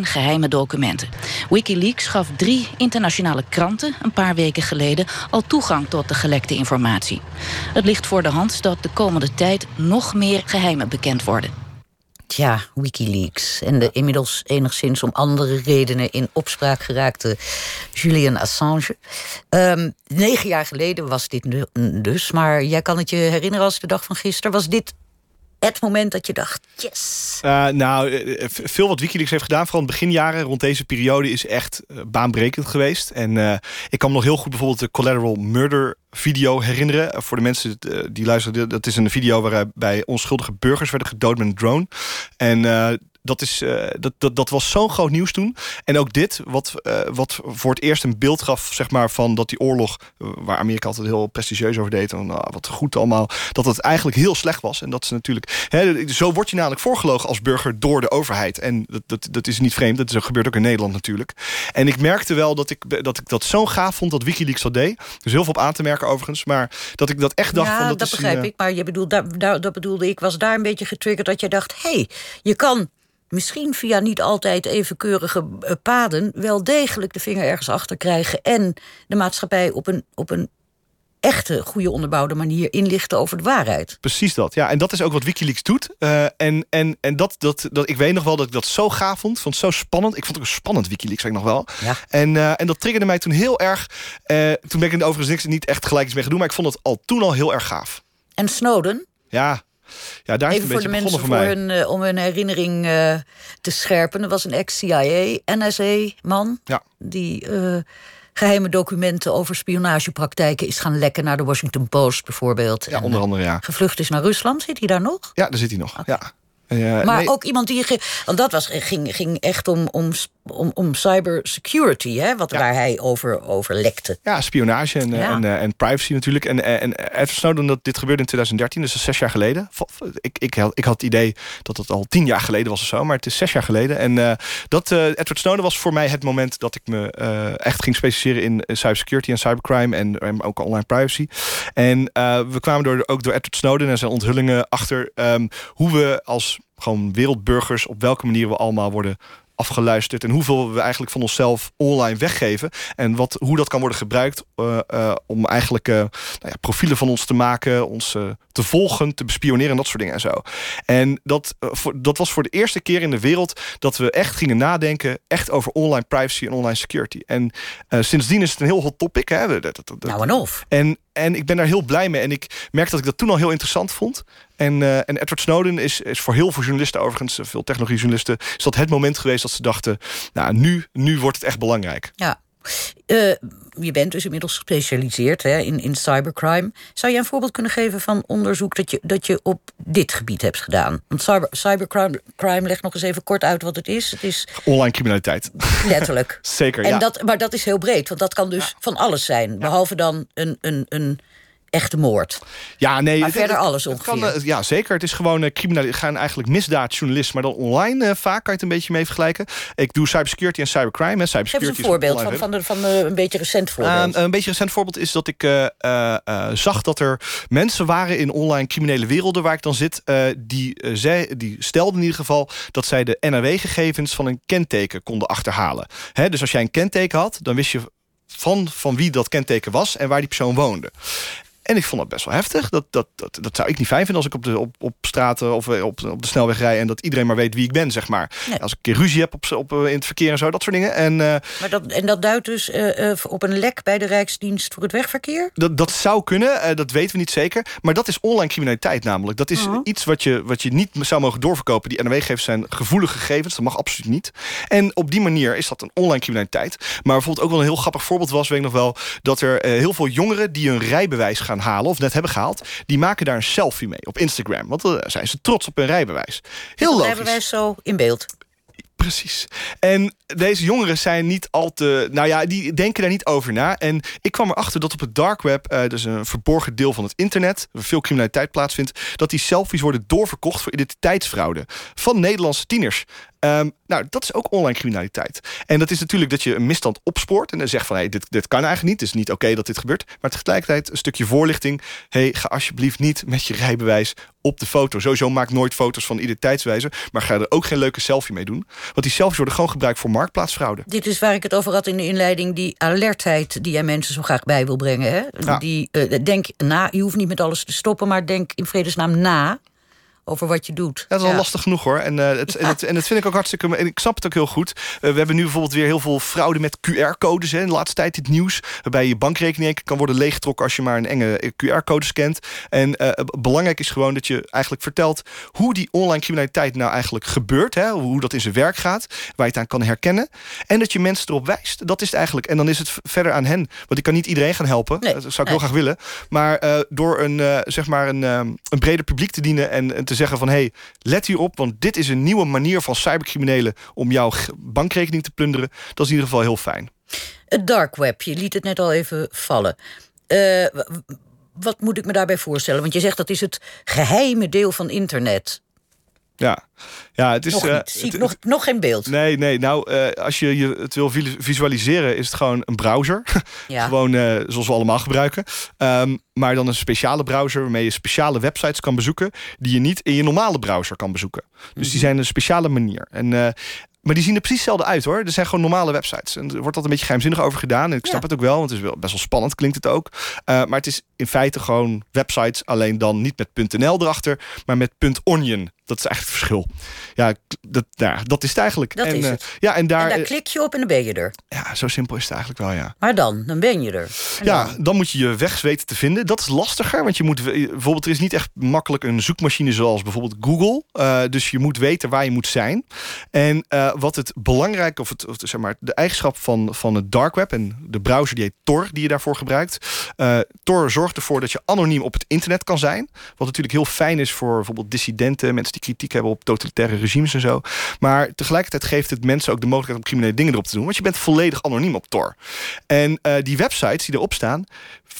geheime documenten. Wikileaks gaf drie internationale kranten een paar weken geleden al toegang tot de gelekte informatie. Het ligt voor de hand dat de komende tijd nog meer geheimen bekend worden. Ja, Wikileaks. En de inmiddels enigszins om andere redenen in opspraak geraakte Julian Assange. Um, negen jaar geleden was dit dus, maar jij kan het je herinneren als de dag van gisteren. Was dit het moment dat je dacht, yes? Uh, nou, eh, veel wat Wikileaks heeft gedaan, vooral in beginjaren rond deze periode, is echt eh, baanbrekend geweest. En ik kan me nog heel goed bijvoorbeeld de Collateral Murder video herinneren. Voor de mensen die luisteren, dat is een video waarbij onschuldige burgers werden gedood met een drone. En dat, is, uh, dat, dat, dat was zo'n groot nieuws toen. En ook dit, wat, uh, wat voor het eerst een beeld gaf zeg maar, van dat die oorlog, uh, waar Amerika altijd heel prestigieus over deed, en, wat goed allemaal, dat het eigenlijk heel slecht was. En dat is natuurlijk, hè, zo word je namelijk voorgelogen als burger door de overheid. En dat, dat, dat is niet vreemd, dat gebeurt ook in Nederland natuurlijk. En ik merkte wel dat ik dat, ik dat zo gaaf vond dat Wikileaks dat deed. Dus heel veel op aan te merken overigens, maar dat ik dat echt dacht. Ja, van, dat, dat begrijp ik. Maar je bedoelt, daar, daar, dat bedoelde ik, was daar een beetje getriggerd dat je dacht, hé, hey, je kan misschien via niet altijd even keurige eh, paden wel degelijk de vinger ergens achter krijgen en de maatschappij op een, op een echte, goede onderbouwde manier inlichten over de waarheid. Precies dat, ja. En dat is ook wat Wikileaks doet. Uh, en en, en dat, dat, dat, ik weet nog wel dat ik dat zo gaaf vond. vond het zo spannend. Ik vond het ook spannend, Wikileaks, ik nog wel. Ja. En, uh, en dat triggerde mij toen heel erg. Uh, toen ben ik er overigens niks, niet echt gelijk iets mee gedaan. Maar ik vond het al toen al heel erg gaaf. En Snowden? Ja, ja, daar Even voor de mensen voor, mij. hun, uh, om hun herinnering uh, te scherpen. Er was een ex-CIA, NSA-man... Ja. die uh, geheime documenten over spionagepraktijken... is gaan lekken naar de Washington Post bijvoorbeeld. Ja, onder andere, ja. Gevlucht is naar Rusland. Zit hij daar nog? Ja, daar zit hij nog, okay. ja. Uh, maar nee. ook iemand die. Want dat was, ging, ging echt om, om, om, om cybersecurity, hè, wat, ja. waar hij over, over lekte. Ja, spionage en, ja. en, en privacy natuurlijk. En, en Edward Snowden, dat dit gebeurde in 2013, dus zes jaar geleden. Ik, ik, had, ik had het idee dat het al tien jaar geleden was of zo, maar het is zes jaar geleden. En uh, dat, uh, Edward Snowden was voor mij het moment dat ik me echt ging specialiseren in cybersecurity en cybercrime en, en ook online privacy. En we kwamen door, ook door Edward Snowden en zijn onthullingen achter um, hoe we als gewoon wereldburgers, op welke manier we allemaal worden afgeluisterd en hoeveel we eigenlijk van onszelf online weggeven en wat, hoe dat kan worden gebruikt uh, uh, om eigenlijk uh, nou ja, profielen van ons te maken, ons te volgen, te bespioneren en dat soort dingen en zo. En dat, voor, dat was voor de eerste keer in de wereld dat we echt gingen nadenken echt over online privacy en online security. En sindsdien is het een heel hot topic. Hè? Dat, dat, nou en of. En, en ik ben daar heel blij mee. En ik merk dat ik dat toen al heel interessant vond. En, uh, en Edward Snowden is, is voor heel veel journalisten, overigens, veel technologiejournalisten, is dat het moment geweest dat ze dachten: nou, nu, nu wordt het echt belangrijk. Ja. Uh, je bent dus inmiddels gespecialiseerd hè, in, in cybercrime. Zou je een voorbeeld kunnen geven van onderzoek dat je, dat je op dit gebied hebt gedaan? Want cyber, cybercrime crime, leg nog eens even kort uit wat het is. Het is online criminaliteit. Letterlijk. Zeker. En ja. dat, maar dat is heel breed, want dat kan dus ja. van alles zijn. Ja. Behalve dan een, een, een echte moord. Ja, nee. Maar het, verder het, alles ongeveer. Kan, ja, zeker. Het is gewoon uh, criminaliteit. gaan eigenlijk misdaadjournalist, maar dan online uh, vaak kan je het een beetje mee vergelijken. Ik doe cybersecurity en cybercrime. Hè. Cybersecurity Geef eens een voorbeeld van, van, de, van een beetje recent voorbeeld. Uh, een beetje recent voorbeeld is dat ik zag dat er mensen waren in online criminele werelden waar ik dan zit, die, zij, die stelden in ieder geval dat zij de NAW-gegevens van een kenteken konden achterhalen. Hè, dus als jij een kenteken had, dan wist je van, van wie dat kenteken was en waar die persoon woonde. En ik vond dat best wel heftig. Dat, dat, dat, dat zou ik niet fijn vinden als ik op, de, op, op straten of op, op de snelweg rij... en dat iedereen maar weet wie ik ben, zeg maar. Nee. Als ik een keer ruzie heb op, op, in het verkeer en zo, dat soort dingen. En, uh, maar dat, en dat duidt dus uh, op een lek bij de Rijksdienst voor het Wegverkeer? Dat, dat zou kunnen, dat weten we niet zeker. Maar dat is online criminaliteit namelijk. Dat is -huh. iets wat je, wat je niet zou mogen doorverkopen. Die NW-gegevens zijn gevoelige gegevens, dat mag absoluut niet. En op die manier is dat een online criminaliteit. Maar bijvoorbeeld ook wel een heel grappig voorbeeld was... weet ik nog wel, dat er heel veel jongeren die hun rijbewijs gaan halen of net hebben gehaald, die maken daar een selfie mee op Instagram. Want dan zijn ze trots op hun rijbewijs. Heel logisch. rijbewijs zo in beeld. Precies. En deze jongeren zijn niet al te... Nou ja, die denken daar niet over na. En ik kwam erachter dat op het dark web... Uh, dus een verborgen deel van het internet... waar veel criminaliteit plaatsvindt... dat die selfies worden doorverkocht voor identiteitsfraude. Van Nederlandse tieners. Ehm, nou, dat is ook online criminaliteit. En dat is natuurlijk dat je een misstand opspoort en dan zegt van hey, dit, dit kan eigenlijk niet. Het is niet oké dat dit gebeurt. Maar tegelijkertijd een stukje voorlichting. hey, ga alsjeblieft niet met je rijbewijs op de foto. Sowieso maak nooit foto's van identiteitswijzer. Maar ga er ook geen leuke selfie mee doen. Want die selfies worden gewoon gebruikt voor marktplaatsfraude. Dit is waar ik het over had in de inleiding. Die alertheid die jij mensen zo graag bij wil brengen. Hè? Die, uh, denk na, je hoeft niet met alles te stoppen. Maar denk in vredesnaam na over wat je doet. dat is al lastig genoeg hoor. En, uh, het, en, het, en dat vind ik ook hartstikke. En ik snap het ook heel goed. Uh, we hebben nu bijvoorbeeld weer heel veel fraude met QR-codes. In de laatste tijd dit nieuws. Waarbij je bankrekening kan worden leeggetrokken als je maar een enge eh, QR-code scant. En uh, belangrijk is gewoon dat je eigenlijk vertelt hoe die online criminaliteit nou eigenlijk gebeurt. Hè, hoe dat in zijn werk gaat. Waar je het aan kan herkennen. En dat je mensen erop wijst. Dat is het eigenlijk. En dan is het verder aan hen. Want ik kan niet iedereen gaan helpen. Nee, dat zou ik nee. heel graag willen. Maar door een, zeg maar een, een breder publiek te dienen en, en te zeggen van... hey, let hierop, want dit is een nieuwe manier van cybercriminelen... om jouw bankrekening te plunderen. Dat is in ieder geval heel fijn. Het dark web, je liet het net al even vallen. Uh, wat moet ik me daarbij voorstellen? Want je zegt dat is het geheime deel van internet. Ja, ja het is. Nog, uh, Zie ik nog, nog geen beeld. Nee, nee. Nou, uh, als je, je het wil visualiseren, is het gewoon een browser. Ja. gewoon uh, zoals we allemaal gebruiken. Um, maar dan een speciale browser waarmee je speciale websites kan bezoeken. die je niet in je normale browser kan bezoeken. Dus mm -hmm. die zijn een speciale manier. En maar die zien er precies hetzelfde uit hoor. Er zijn gewoon normale websites. En er wordt dat een beetje geheimzinnig over gedaan. En ik snap ja. het ook wel, want het is wel best wel spannend, klinkt het ook. Uh, maar het is in feite gewoon websites, alleen dan niet met .nl erachter, maar met .onion. Dat is eigenlijk het verschil. Ja, dat, ja, dat is het eigenlijk. Dat en, is het. Uh, ja, en, daar, en daar klik je op en dan ben je er. Ja, zo simpel is het eigenlijk wel, ja. Maar dan, dan ben je er. En ja, dan? dan? moet je je weg weten te vinden. Dat is lastiger, want je moet bijvoorbeeld, er is niet echt makkelijk een zoekmachine zoals bijvoorbeeld Google. Uh, dus je moet weten waar je moet zijn. En uh, wat het belangrijk, of, het, of zeg maar, de eigenschap van, van het dark web en de browser die heet Tor, die je daarvoor gebruikt. Tor zorgt ervoor dat je anoniem op het internet kan zijn. Wat natuurlijk heel fijn is voor bijvoorbeeld dissidenten, mensen die kritiek hebben op totalitaire regimes en zo. Maar tegelijkertijd geeft het mensen ook de mogelijkheid om criminele dingen erop te doen. Want je bent volledig anoniem op Tor. En uh, die websites die erop staan,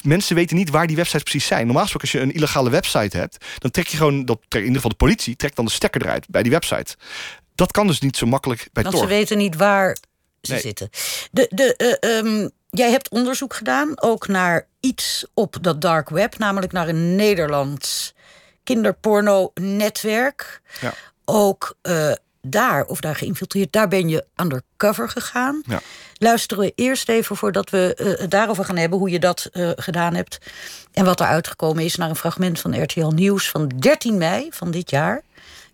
mensen weten niet waar die websites precies zijn. Normaal gesproken, als je een illegale website hebt, dan trek je gewoon, dat in ieder geval de politie, trekt dan de stekker eruit bij die website. Dat kan dus niet zo makkelijk bij Want Tor. ze weten niet waar ze nee. zitten. De, de, uh, um, jij hebt onderzoek gedaan, ook naar iets op dat dark web, namelijk naar een Nederlands kinderporno-netwerk. Ja. Ook uh, daar, of daar geïnfiltreerd, daar ben je undercover gegaan. Ja. Luisteren we eerst even voordat we uh, het daarover gaan hebben, hoe je dat uh, gedaan hebt. En wat er uitgekomen is naar een fragment van RTL Nieuws van 13 mei van dit jaar.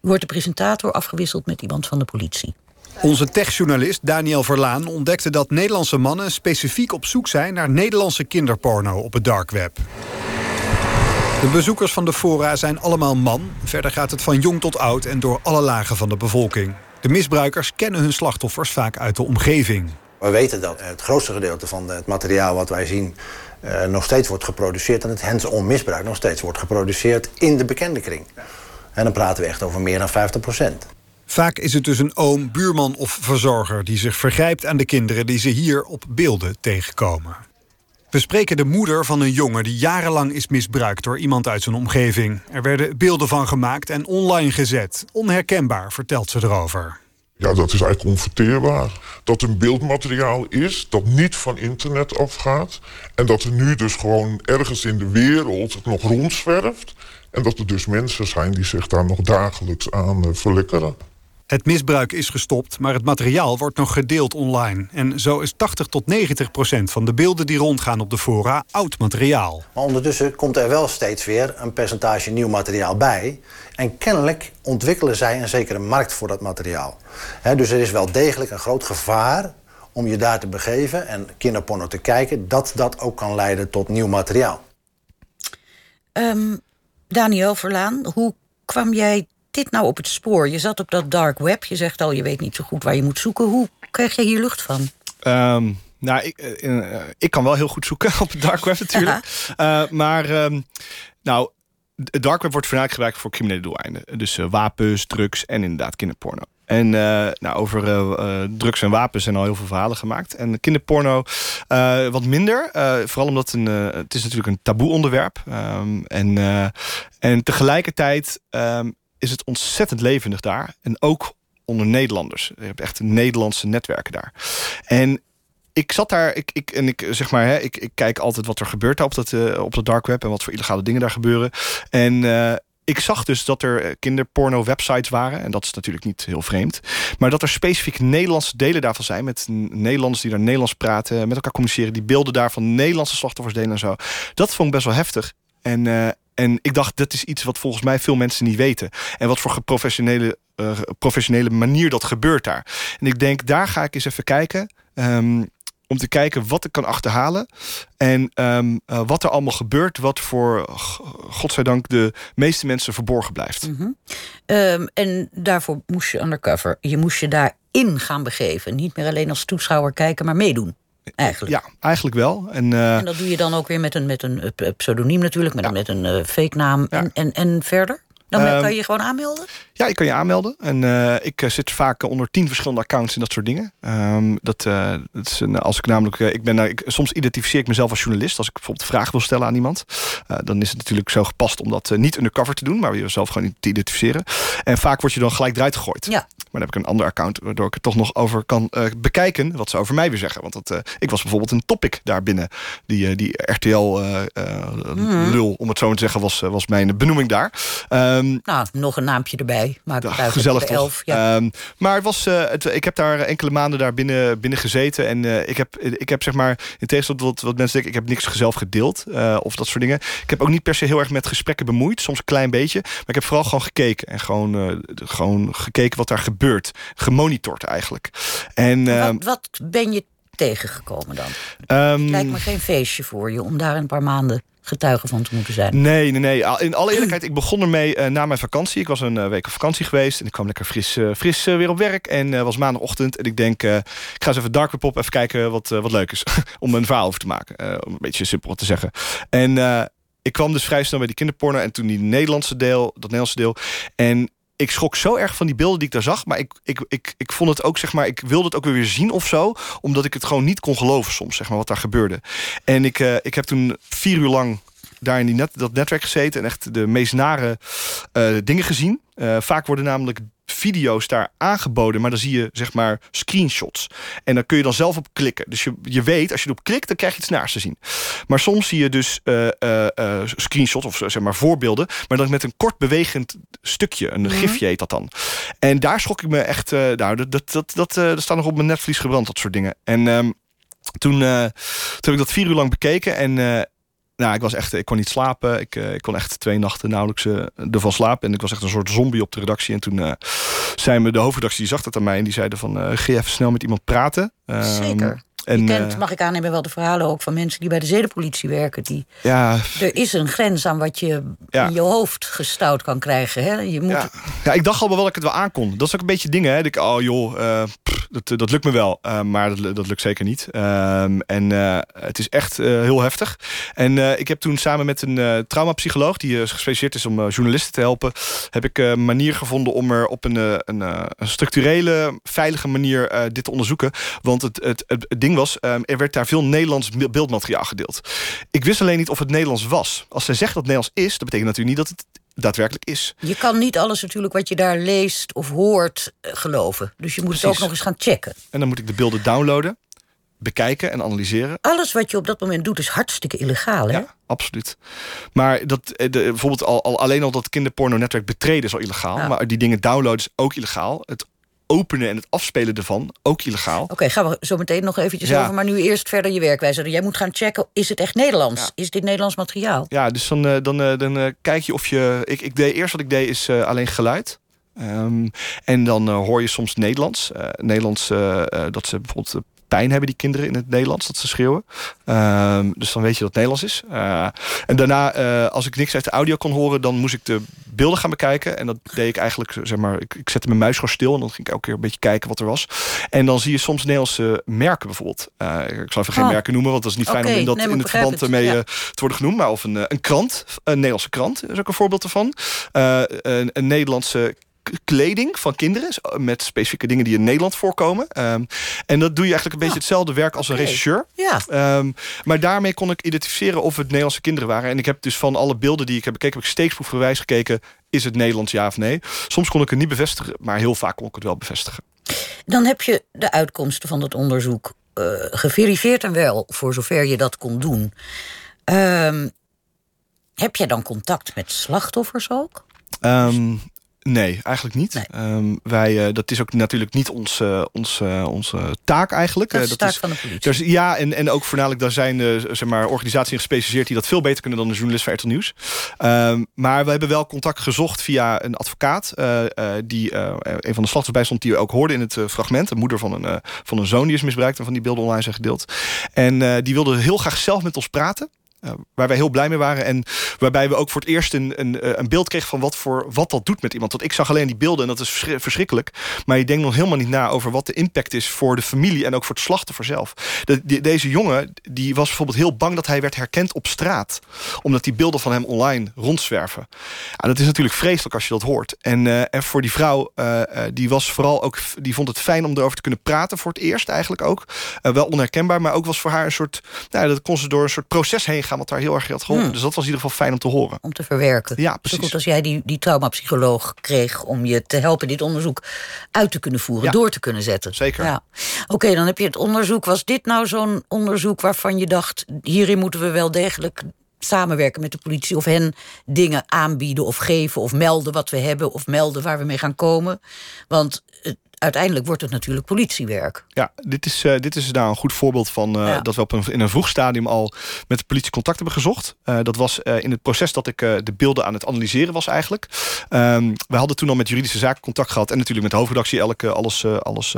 Wordt de presentator afgewisseld met iemand van de politie. Onze techjournalist Daniel Verlaan ontdekte dat Nederlandse mannen specifiek op zoek zijn naar Nederlandse kinderporno op het dark web. De bezoekers van de fora zijn allemaal man. Verder gaat het van jong tot oud en door alle lagen van de bevolking. De misbruikers kennen hun slachtoffers vaak uit de omgeving. We weten dat het grootste gedeelte van het materiaal wat wij zien... Uh, nog steeds wordt geproduceerd... en het hands-on misbruik nog steeds wordt geproduceerd in de bekende kring. En dan praten we echt over meer dan 50 procent. Vaak is het dus een oom, buurman of verzorger... die zich vergrijpt aan de kinderen die ze hier op beelden tegenkomen. We spreken de moeder van een jongen die jarenlang is misbruikt door iemand uit zijn omgeving. Er werden beelden van gemaakt en online gezet. Onherkenbaar, vertelt ze erover. Ja, dat is eigenlijk onverteerbaar. Dat een beeldmateriaal is dat niet van internet afgaat... en dat er nu dus gewoon ergens in de wereld het nog rondzwerft... en dat er dus mensen zijn die zich daar nog dagelijks aan uh, verlikkeren. Het misbruik is gestopt, maar het materiaal wordt nog gedeeld online. En zo is 80 tot 90 procent van de beelden die rondgaan op de fora oud materiaal. Maar ondertussen komt er wel steeds weer een percentage nieuw materiaal bij. En kennelijk ontwikkelen zij een zekere markt voor dat materiaal. He, dus er is wel degelijk een groot gevaar om je daar te begeven en kinderporno te kijken... dat dat ook kan leiden tot nieuw materiaal. Um, Daniel Verlaan, hoe kwam jij dit nou op het spoor? Je zat op dat dark web. Je zegt al, je weet niet zo goed waar je moet zoeken. Hoe krijg je hier lucht van? Um, nou, ik, uh, ik kan wel heel goed zoeken op het dark web natuurlijk. Uh, maar um, nou, het dark web wordt voornamelijk gebruikt voor criminele doeleinden. Dus uh, wapens, drugs en inderdaad kinderporno. En uh, nou, over uh, drugs en wapens zijn al heel veel verhalen gemaakt. En kinderporno uh, wat minder. vooral omdat een, het is natuurlijk een taboe onderwerp. Um, en, en tegelijkertijd um, is het ontzettend levendig daar. En ook onder Nederlanders. Je hebt echt Nederlandse netwerken daar. En ik zat daar, ik, ik, en ik zeg maar, hè, ik, ik kijk altijd wat er gebeurt op dat, uh, op dat dark web en wat voor illegale dingen daar gebeuren. En uh, ik zag dus dat er kinderporno-websites waren. En dat is natuurlijk niet heel vreemd. Maar dat er specifiek Nederlandse delen daarvan zijn. Met Nederlanders die daar Nederlands praten. Met elkaar communiceren. Die beelden daar van Nederlandse slachtoffers delen en zo. Dat vond ik best wel heftig. En, en ik dacht, dat is iets wat volgens mij veel mensen niet weten. En wat voor professionele, uh, professionele manier dat gebeurt daar. En ik denk, daar ga ik eens even kijken. Um, om te kijken wat ik kan achterhalen. En um, uh, wat er allemaal gebeurt, wat voor, godzijdank, de meeste mensen verborgen blijft. -hmm. um, en daarvoor moest je undercover. Je moest je daarin gaan begeven. Niet meer alleen als toeschouwer kijken, maar meedoen. Eigenlijk. Ja, eigenlijk wel. En, uh, en dat doe je dan ook weer met een, met een pseudoniem natuurlijk, met, ja. met een uh, fake naam. Ja. En, en, en verder? Dan um, kan je gewoon aanmelden? Ja, je kan je aanmelden. En uh, ik zit vaak onder tien verschillende accounts en dat soort dingen. Um, dat, uh, dat is een, als ik namelijk, ik ben, ik, soms identificeer ik mezelf als journalist. Als ik bijvoorbeeld een vraag wil stellen aan iemand. dan is het natuurlijk zo gepast om dat niet undercover te doen. Maar jezelf gewoon te identificeren. En vaak word je dan gelijk eruit gegooid. Ja. Maar dan heb ik een ander account waardoor ik er toch nog over kan bekijken. Wat ze over mij weer zeggen. Want dat, ik was bijvoorbeeld een topic daar binnen. Die, die RTL mm. lul, om het zo te zeggen, was, was mijn benoeming daar. Um, nou, nog een naampje erbij. Maak het uit gezellig elf. Ja. Um, maar het was, het, ik heb daar enkele maanden daar binnen, binnen gezeten. En ik, heb, ik heb zeg maar, in tegenstelling tot wat, wat mensen denken, ik heb niks zelf gedeeld. Of dat soort dingen. Ik heb ook niet per se heel erg met gesprekken bemoeid. Soms een klein beetje. Maar ik heb vooral gewoon gekeken. En gewoon, gewoon gekeken wat daar gebeurt. Gemonitord eigenlijk. En, wat, wat ben je tegengekomen dan? Um, Lijkt me geen feestje voor je om daar een paar maanden getuige van te moeten zijn. Nee, nee, nee. In alle eerlijkheid, ik begon ermee uh, na mijn vakantie. Ik was een uh, week op vakantie geweest en ik kwam lekker fris, uh, fris weer op werk. En was maandagochtend en ik denk, ik ga eens even Dark Web op, even kijken wat, wat leuk is. om een verhaal over te maken. om een beetje simpel te zeggen. En ik kwam dus vrij snel bij die kinderporno en toen die Nederlandse deel, dat Nederlandse deel. En ik schrok zo erg van die beelden die ik daar zag. Maar ik, ik, ik, ik vond het ook, zeg maar, ik wilde het ook weer zien of zo. Omdat ik het gewoon niet kon geloven soms, zeg maar, wat daar gebeurde. En ik, uh, ik heb toen vier uur lang daar in die net, dat netwerk gezeten en echt de meest nare uh, dingen gezien. Uh, vaak worden namelijk video's daar aangeboden, maar dan zie je zeg maar screenshots. En dan kun je dan zelf op klikken. Dus je, je weet, als je erop klikt, dan krijg je iets naars te zien. Maar soms zie je dus uh, uh, screenshots of zeg maar voorbeelden, maar dan met een kort bewegend stukje, een mm -hmm. gifje heet dat dan. En daar schrok ik me echt, nou, dat, dat, dat, dat, dat staat nog op mijn netvlies gebrand, dat soort dingen. En um, toen, toen heb ik dat vier uur lang bekeken en nou, ik was echt, ik kon niet slapen. Ik, uh, ik kon echt twee nachten nauwelijks uh, ervan slapen. En ik was echt een soort zombie op de redactie. En toen uh, zei me de hoofdredactie, die zag dat aan mij. En die zeiden van, ga even snel met iemand praten. Zeker. En, je kent, mag ik aannemen, wel de verhalen ook van mensen die bij de zedenpolitie werken. Die, ja, er is een grens aan wat je ja. in je hoofd gestouwd kan krijgen. Hè? Je moet... ja. ja, ik dacht al wel dat ik het wel aankon. Dat is ook een beetje dingen. Hè? Ik, oh joh, uh, pff, dat, dat lukt me wel. Uh, maar dat, dat lukt zeker niet. Uh, en het is echt heel heftig. En ik heb toen samen met een traumapsycholoog... die gespecialiseerd is om journalisten te helpen... heb ik een manier gevonden om er op een, een, een structurele, veilige manier dit te onderzoeken. Want het, het, het, het ding was, um, er werd daar veel Nederlands beeldmateriaal gedeeld. Ik wist alleen niet of het Nederlands was. Als zij zegt dat het Nederlands is, dat betekent natuurlijk niet dat het daadwerkelijk is. Je kan niet alles natuurlijk wat je daar leest of hoort geloven. Dus je moet Precies. het ook nog eens gaan checken. En dan moet ik de beelden downloaden, bekijken en analyseren. Alles wat je op dat moment doet is hartstikke illegaal, hè? Ja, absoluut. Maar dat, de, bijvoorbeeld al, al, alleen al dat kinderporno-netwerk betreden is al illegaal. Ja. Maar die dingen downloaden is ook illegaal. Het openen en het afspelen ervan ook illegaal. Oké, okay, gaan we zo meteen nog eventjes ja. over. Maar nu eerst verder je werkwijze. Jij moet gaan checken, is het echt Nederlands? Ja. Is dit Nederlands materiaal? Ja, dus dan, dan, dan, dan kijk je of je... Ik, ik deed, eerst wat ik deed is uh, alleen geluid. Um, en dan uh, hoor je soms Nederlands. Uh, Nederlands, dat ze bijvoorbeeld pijn hebben die kinderen in het Nederlands, dat ze schreeuwen. Um, dus dan weet je dat het Nederlands is. Uh, en daarna, uh, als ik niks uit de audio kon horen, dan moest ik de beelden gaan bekijken. En dat deed ik eigenlijk, zeg maar, ik, ik zette mijn muis gewoon stil en dan ging ik elke keer een beetje kijken wat er was. En dan zie je soms Nederlandse merken bijvoorbeeld. Uh, ik zal even geen oh. merken noemen, want dat is niet okay, fijn om in, dat, nee, in het verband mee ja. te worden genoemd. Maar of een, een krant, een Nederlandse krant is ook een voorbeeld ervan. een, een Nederlandse kleding van kinderen. Met specifieke dingen die in Nederland voorkomen. Ehm, en dat doe je eigenlijk een beetje hetzelfde werk als een regisseur. Ja. Ehm, maar daarmee kon ik identificeren of het Nederlandse kinderen waren. En ik heb dus van alle beelden die ik heb bekeken... heb ik steeksproefgewijs gekeken... is het Nederlands ja of nee? Soms kon ik het niet bevestigen, maar heel vaak kon ik het wel bevestigen. Dan heb je de uitkomsten van het onderzoek uh, geverifieerd en wel... voor zover je dat kon doen. Ehm, heb jij dan contact met slachtoffers ook? Um, Nee, eigenlijk niet. Ehm, wij, uh, dat is ook natuurlijk niet ons, uh, ons, uh, onze taak eigenlijk. Dat is de taak van de politie. Dus, ja, en, en ook voornamelijk daar zijn zeg maar, organisaties gespecialiseerd... die dat veel beter kunnen dan de journalist van RTL Nieuws. Um, maar we hebben wel contact gezocht via een advocaat... die een van de slachtoffers bij stond, die we ook hoorde in het fragment. De moeder van een, van een zoon die is misbruikt... en van die beelden online zijn gedeeld. En die wilde heel graag zelf met ons praten. Uh, waar wij heel blij mee waren. En waarbij we ook voor het eerst een, een, eh, een beeld kregen van wat, voor, wat dat doet met iemand. Want ik zag alleen die beelden en dat is verschrikkelijk. Maar je denkt nog helemaal niet na over wat de impact is voor de familie en ook voor het slachtoffer zelf. De, deze jongen die was bijvoorbeeld heel bang dat hij werd herkend op straat. Omdat die beelden van hem online rondzwerven. En dat is natuurlijk vreselijk als je dat hoort. En, uh, en voor die vrouw, die was vooral ook, die vond het fijn om erover te kunnen praten voor het eerst eigenlijk ook. wel onherkenbaar, maar ook was voor haar een soort, nou, dat kon ze door een soort proces heen wat daar heel erg had geholpen. Hmm. Dus dat was in ieder geval fijn om te horen. Om te verwerken. Ja, precies. Zo goed als jij die, die traumapsycholoog kreeg om je te helpen dit onderzoek uit te kunnen voeren, door te kunnen zetten. Zeker. Ja. Oké, dan heb je het onderzoek. Was dit nou zo'n onderzoek waarvan je dacht, hierin moeten we wel degelijk samenwerken met de politie of hen dingen aanbieden of geven of melden wat we hebben of melden waar we mee gaan komen. Want uiteindelijk wordt het natuurlijk politiewerk. Ja, dit is, uh, dit is nou een goed voorbeeld van uh, ja. dat we op een, in een vroeg stadium al met de politie contact hebben gezocht. Uh, dat was in het proces dat ik de beelden aan het analyseren was eigenlijk. Um, we hadden toen al met juridische zaken contact gehad en natuurlijk met de hoofdredactie elke, alles, alles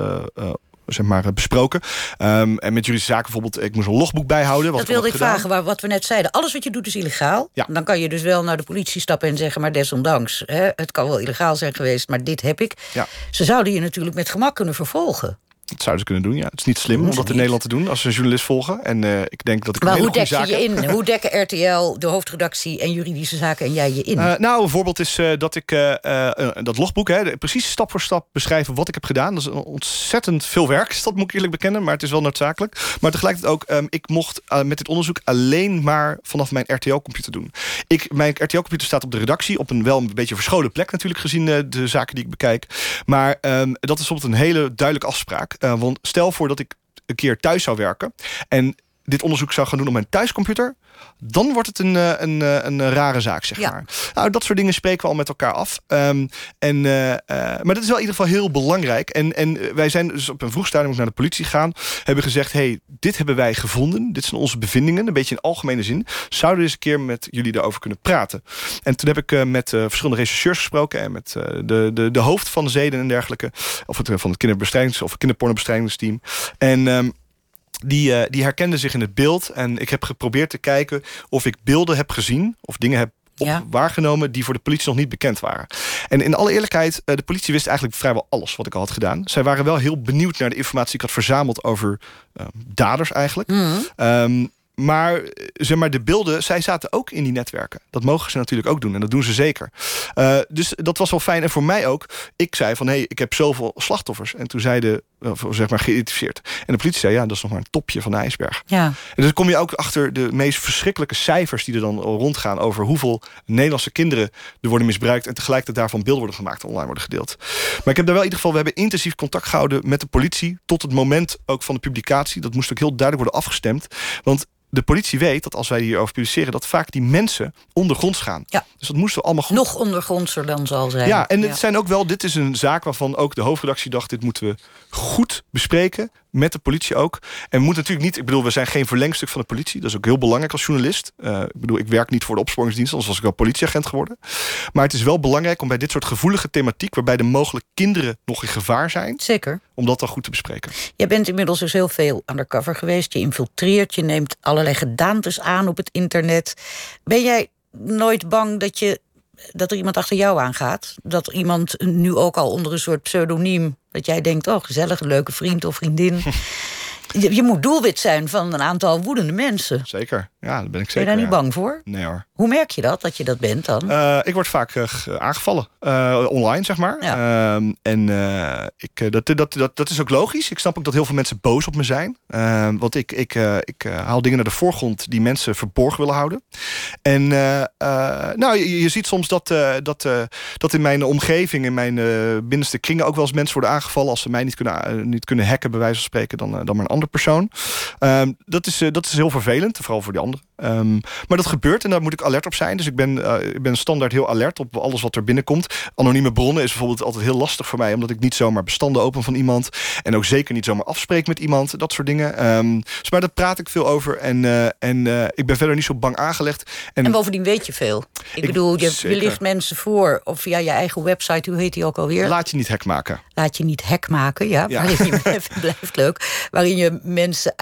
zeg maar, besproken. Um, en met juridische zaken bijvoorbeeld, ik moest een logboek bijhouden. Wat dat wilde ik vragen, waar, wat we net zeiden. Alles wat je doet is illegaal. Ja. Dan kan je dus wel naar de politie stappen en zeggen... maar desondanks, hè, het kan wel illegaal zijn geweest, maar dit heb ik. Ja. Ze zouden je natuurlijk met gemak kunnen vervolgen. Dat zouden ze kunnen doen, ja. Het is niet slim om dat in Nederland te doen als ze een journalist volgen. En uh, ik denk dat ik maar hoe dek je je in? hoe dekken RTL, de hoofdredactie en juridische zaken en jij je in? Uh, nou, een voorbeeld is uh, dat ik dat logboek, hè, precies stap voor stap beschrijven wat ik heb gedaan. Dat is ontzettend veel werk, dat moet ik eerlijk bekennen, maar het is wel noodzakelijk. Maar tegelijkertijd ook, um, ik mocht met dit onderzoek alleen maar vanaf mijn RTL-computer doen. Ik, mijn RTL-computer staat op de redactie, op een wel een beetje verscholen plek natuurlijk, gezien de zaken die ik bekijk. Maar um, dat is bijvoorbeeld een hele duidelijke afspraak. Want stel voor dat ik een keer thuis zou werken... en dit onderzoek zou gaan doen op mijn thuiscomputer... dan wordt het een, een, een, rare zaak, zeg ja. maar. Nou, dat soort dingen spreken we al met elkaar af. Um, en, uh, uh, maar dat is wel in ieder geval heel belangrijk. En, en wij zijn dus op een vroeg stadium naar de politie gegaan... hebben gezegd, hey, dit hebben wij gevonden. Dit zijn onze bevindingen, een beetje in algemene zin. Zouden we eens een keer met jullie daarover kunnen praten? En toen heb ik uh, met verschillende rechercheurs gesproken... en met de, de, de hoofd van de zeden en dergelijke... of het, van het kinderbestrijdings- of kinderpornobestrijdigingsteam. En... Um, die, uh, die herkende zich in het beeld. En ik heb geprobeerd te kijken of ik beelden heb gezien... of dingen heb ja. waargenomen die voor de politie nog niet bekend waren. En in alle eerlijkheid, uh, de politie wist eigenlijk vrijwel alles wat ik al had gedaan. Zij waren wel heel benieuwd naar de informatie die ik had verzameld over uh, daders eigenlijk. Mm. Um, maar, zeg maar de beelden, zij zaten ook in die netwerken. Dat mogen ze natuurlijk ook doen en dat doen ze zeker. Uh, dus dat was wel fijn. En voor mij ook, ik zei van... hé, hey, ik heb zoveel slachtoffers. En toen zeiden, zeg maar, geïdentificeerd. En de politie zei, ja, dat is nog maar een topje van de ijsberg. Ja. En dus dan kom je ook achter de meest verschrikkelijke cijfers... die er dan rondgaan over hoeveel Nederlandse kinderen... er worden misbruikt en tegelijkertijd daarvan beelden worden gemaakt... en online worden gedeeld. Maar ik heb daar wel in ieder geval... we hebben intensief contact gehouden met de politie... tot het moment ook van de publicatie. Dat moest ook heel duidelijk worden afgestemd. Want de politie weet dat als wij hierover publiceren... dat vaak die mensen ondergronds gaan. Ja. Dus dat moesten we allemaal goed... Nog ondergrondser dan zal zijn. Ja, en het zijn ook wel... dit is een zaak waarvan ook de hoofdredactie dacht... dit moeten we goed bespreken, met de politie ook. En we moeten natuurlijk niet... ik bedoel, we zijn geen verlengstuk van de politie. Dat is ook heel belangrijk als journalist. Uh, ik bedoel, ik werk niet voor de opsporingsdienst... anders was ik wel politieagent geworden. Maar het is wel belangrijk om bij dit soort gevoelige thematiek... waarbij de mogelijk kinderen nog in gevaar zijn... Zeker. om dat dan goed te bespreken. Je bent inmiddels dus heel veel undercover geweest. Je infiltreert, je neemt allerlei gedaantes aan op het internet. Ben jij nooit bang dat, je, dat er iemand achter jou aangaat? Dat iemand nu ook al onder een soort pseudoniem... dat jij denkt, oh, gezellig, leuke vriend of vriendin... Je, je moet doelwit zijn van een aantal woedende mensen. Zeker, ja, daar ben ik zeker. Ben je daar niet bang voor? Nee hoor. Hoe merk je dat, dat je dat bent dan? Eh, ik word vaak eh, ge- aangevallen. Eh, online, zeg maar. Ehm, en ik, dat, dat, dat, dat is ook logisch. Ik snap ook dat heel veel mensen boos op me zijn. Ehm, want ik, ik, ik haal dingen naar de voorgrond die mensen verborgen willen houden. En nou, je, je ziet soms dat, dat, dat in mijn omgeving, in mijn binnenste kringen... ook wel eens mensen worden aangevallen. Als ze mij niet kunnen, niet kunnen hacken, bij wijze van spreken... dan, dan maar een andere persoon. Ehm, dat, is, dat is heel vervelend, vooral voor die Ehm, maar dat gebeurt en daar moet ik alert op zijn. Dus ik ben, eh, ik ben standaard heel alert op alles wat er binnenkomt. Anonieme bronnen is bijvoorbeeld altijd heel lastig voor mij... omdat ik niet zomaar bestanden open van iemand... en ook zeker niet zomaar afspreek met iemand. Dat soort dingen. Dus maar daar praat ik veel over. En, eh, en eh, ik ben verder niet zo bang aangelegd. En, bovendien weet je veel. Ik, Ik- bedoel, je, je ligt mensen voor, of via je eigen website, hoe heet die ook alweer? Laat je niet hek maken. Laat je niet hek maken, ja. Ja. Waarin je, blijft leuk. Waarin je mensen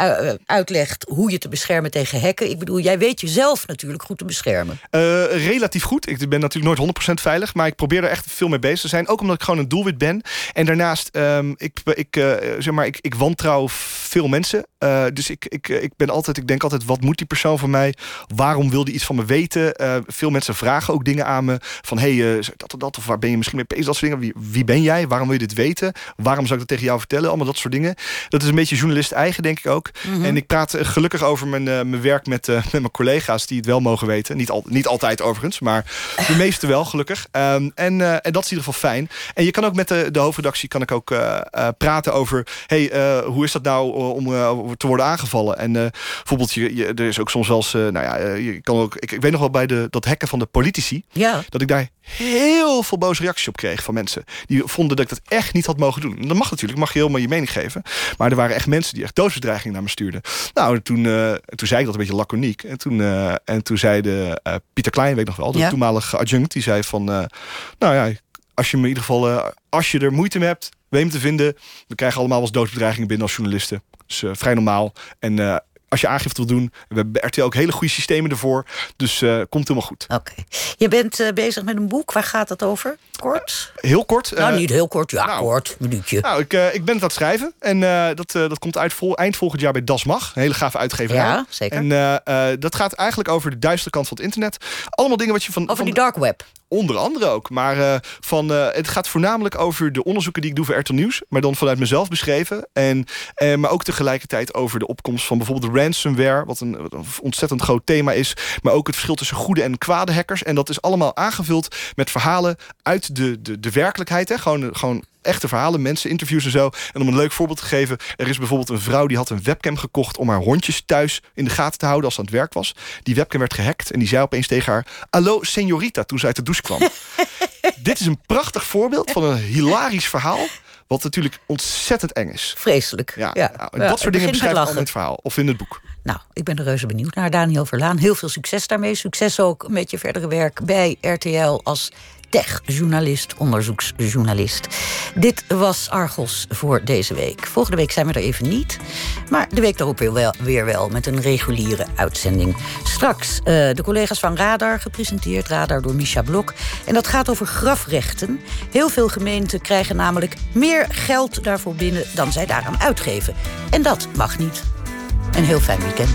uitlegt hoe je te beschermen tegen hekken. Ik bedoel, jij weet jezelf natuurlijk goed te beschermen. Eh, relatief goed. Ik ben natuurlijk nooit 100% veilig, maar ik probeer er echt veel mee bezig te zijn. Ook omdat ik gewoon een doelwit ben. En daarnaast, ehm, ik, ik, eh, zeg maar, ik, ik wantrouw veel mensen. Eh, dus ik, ik, ik ben altijd, ik denk altijd, wat moet die persoon van mij? Waarom wil die iets van me weten? Veel mensen vragen ook dingen aan me. Van, hey, dat of dat, of waar ben je misschien mee bezig? Dat soort dingen. Wie, wie ben jij? Waarom wil je dit weten? Waarom zou ik dat tegen jou vertellen? Allemaal dat soort dingen. Dat is een beetje journalist eigen, denk ik ook. Mhm. En ik praat gelukkig over mijn, mijn werk met, met mijn collega's die het wel mogen weten. Niet, al, niet altijd overigens, maar de meeste wel, gelukkig. Ehm, en, eh, en dat is in ieder geval fijn. En je kan ook met de, de hoofdredactie kan ik ook eh, eh, praten over... hey, eh, hoe is dat nou eh, om eh, te worden aangevallen? En eh, bijvoorbeeld, je, je, er is ook soms wel eens... eh, nou ja, eh, je kan ook, ik, ik weet nog wel bij de, dat hacken van de politici... Ja. dat ik daar heel veel boze reacties op kreeg van mensen. Die vonden dat ik dat echt niet had mogen doen. En dat mag natuurlijk, mag je helemaal je mening geven. Maar er waren echt mensen die echt doodsbedreigingen naar me stuurden. Nou, toen, eh, toen zei ik dat een beetje laconiek. En toen, eh, en toen zei de, eh, Pieter Klein, weet ik nog wel, de Ja. toenmalige adjunct... die zei van, nou ja, als je me in ieder geval... als je er moeite mee hebt, weet hem te vinden... we krijgen allemaal wel eens doodsbedreigingen binnen als journalisten. Dus vrij normaal. En eh, als je aangifte wil doen... we hebben bij RTL ook hele goede systemen ervoor. Dus eh, komt helemaal goed. Oké. Je bent eh, bezig met een boek. Waar gaat het over? Kort? Heel kort. nou, eh, niet heel kort. Ja, nou. kort. Minuutje. Nou, ik, eh, ik ben het aan het schrijven. En eh, dat, eh, dat komt uit vol, eind volgend jaar bij Das Mag. Een hele gave uitgeverij. Ja, zeker. En eh, eh, dat gaat eigenlijk over de duistere kant van het internet. Allemaal dingen wat je van... Over van die dark web. Onder andere ook. Maar eh, van, eh, het gaat voornamelijk over de onderzoeken die ik doe voor RTL Nieuws. Maar dan vanuit mezelf beschreven. En, eh, maar ook tegelijkertijd over de opkomst van bijvoorbeeld ransomware. Wat een, wat een ontzettend groot thema is. Maar ook het verschil tussen goede en kwade hackers. En dat is allemaal aangevuld met verhalen uit de, de, de werkelijkheid. Hè? Gewoon, gewoon echte verhalen, mensen, interviews en zo. En om een leuk voorbeeld te geven. Er is bijvoorbeeld een vrouw die had een webcam gekocht... om haar hondjes thuis in de gaten te houden als ze aan het werk was. Die webcam werd gehackt en die zei opeens tegen haar... Hallo, señorita, toen ze uit de douche kwam. Dit is een prachtig voorbeeld van een hilarisch verhaal... wat natuurlijk ontzettend eng is. Vreselijk. Ja, Ja. nou, en Ja, dat soort dingen beschrijft al in het verhaal. Of in het boek. Nou, ik ben er reuze benieuwd naar. Daniel Verlaan, heel veel succes daarmee. Succes ook met je verdere werk bij RTL als tech-journalist, onderzoeksjournalist. Dit was Argos voor deze week. Volgende week zijn we er even niet. Maar de week daarop weer wel, weer wel met een reguliere uitzending. Straks eh, de collega's van Radar, gepresenteerd Radar door Misha Blok. En dat gaat over grafrechten. Heel veel gemeenten krijgen namelijk meer geld daarvoor binnen dan zij daaraan uitgeven. En dat mag niet. Een heel fijn weekend.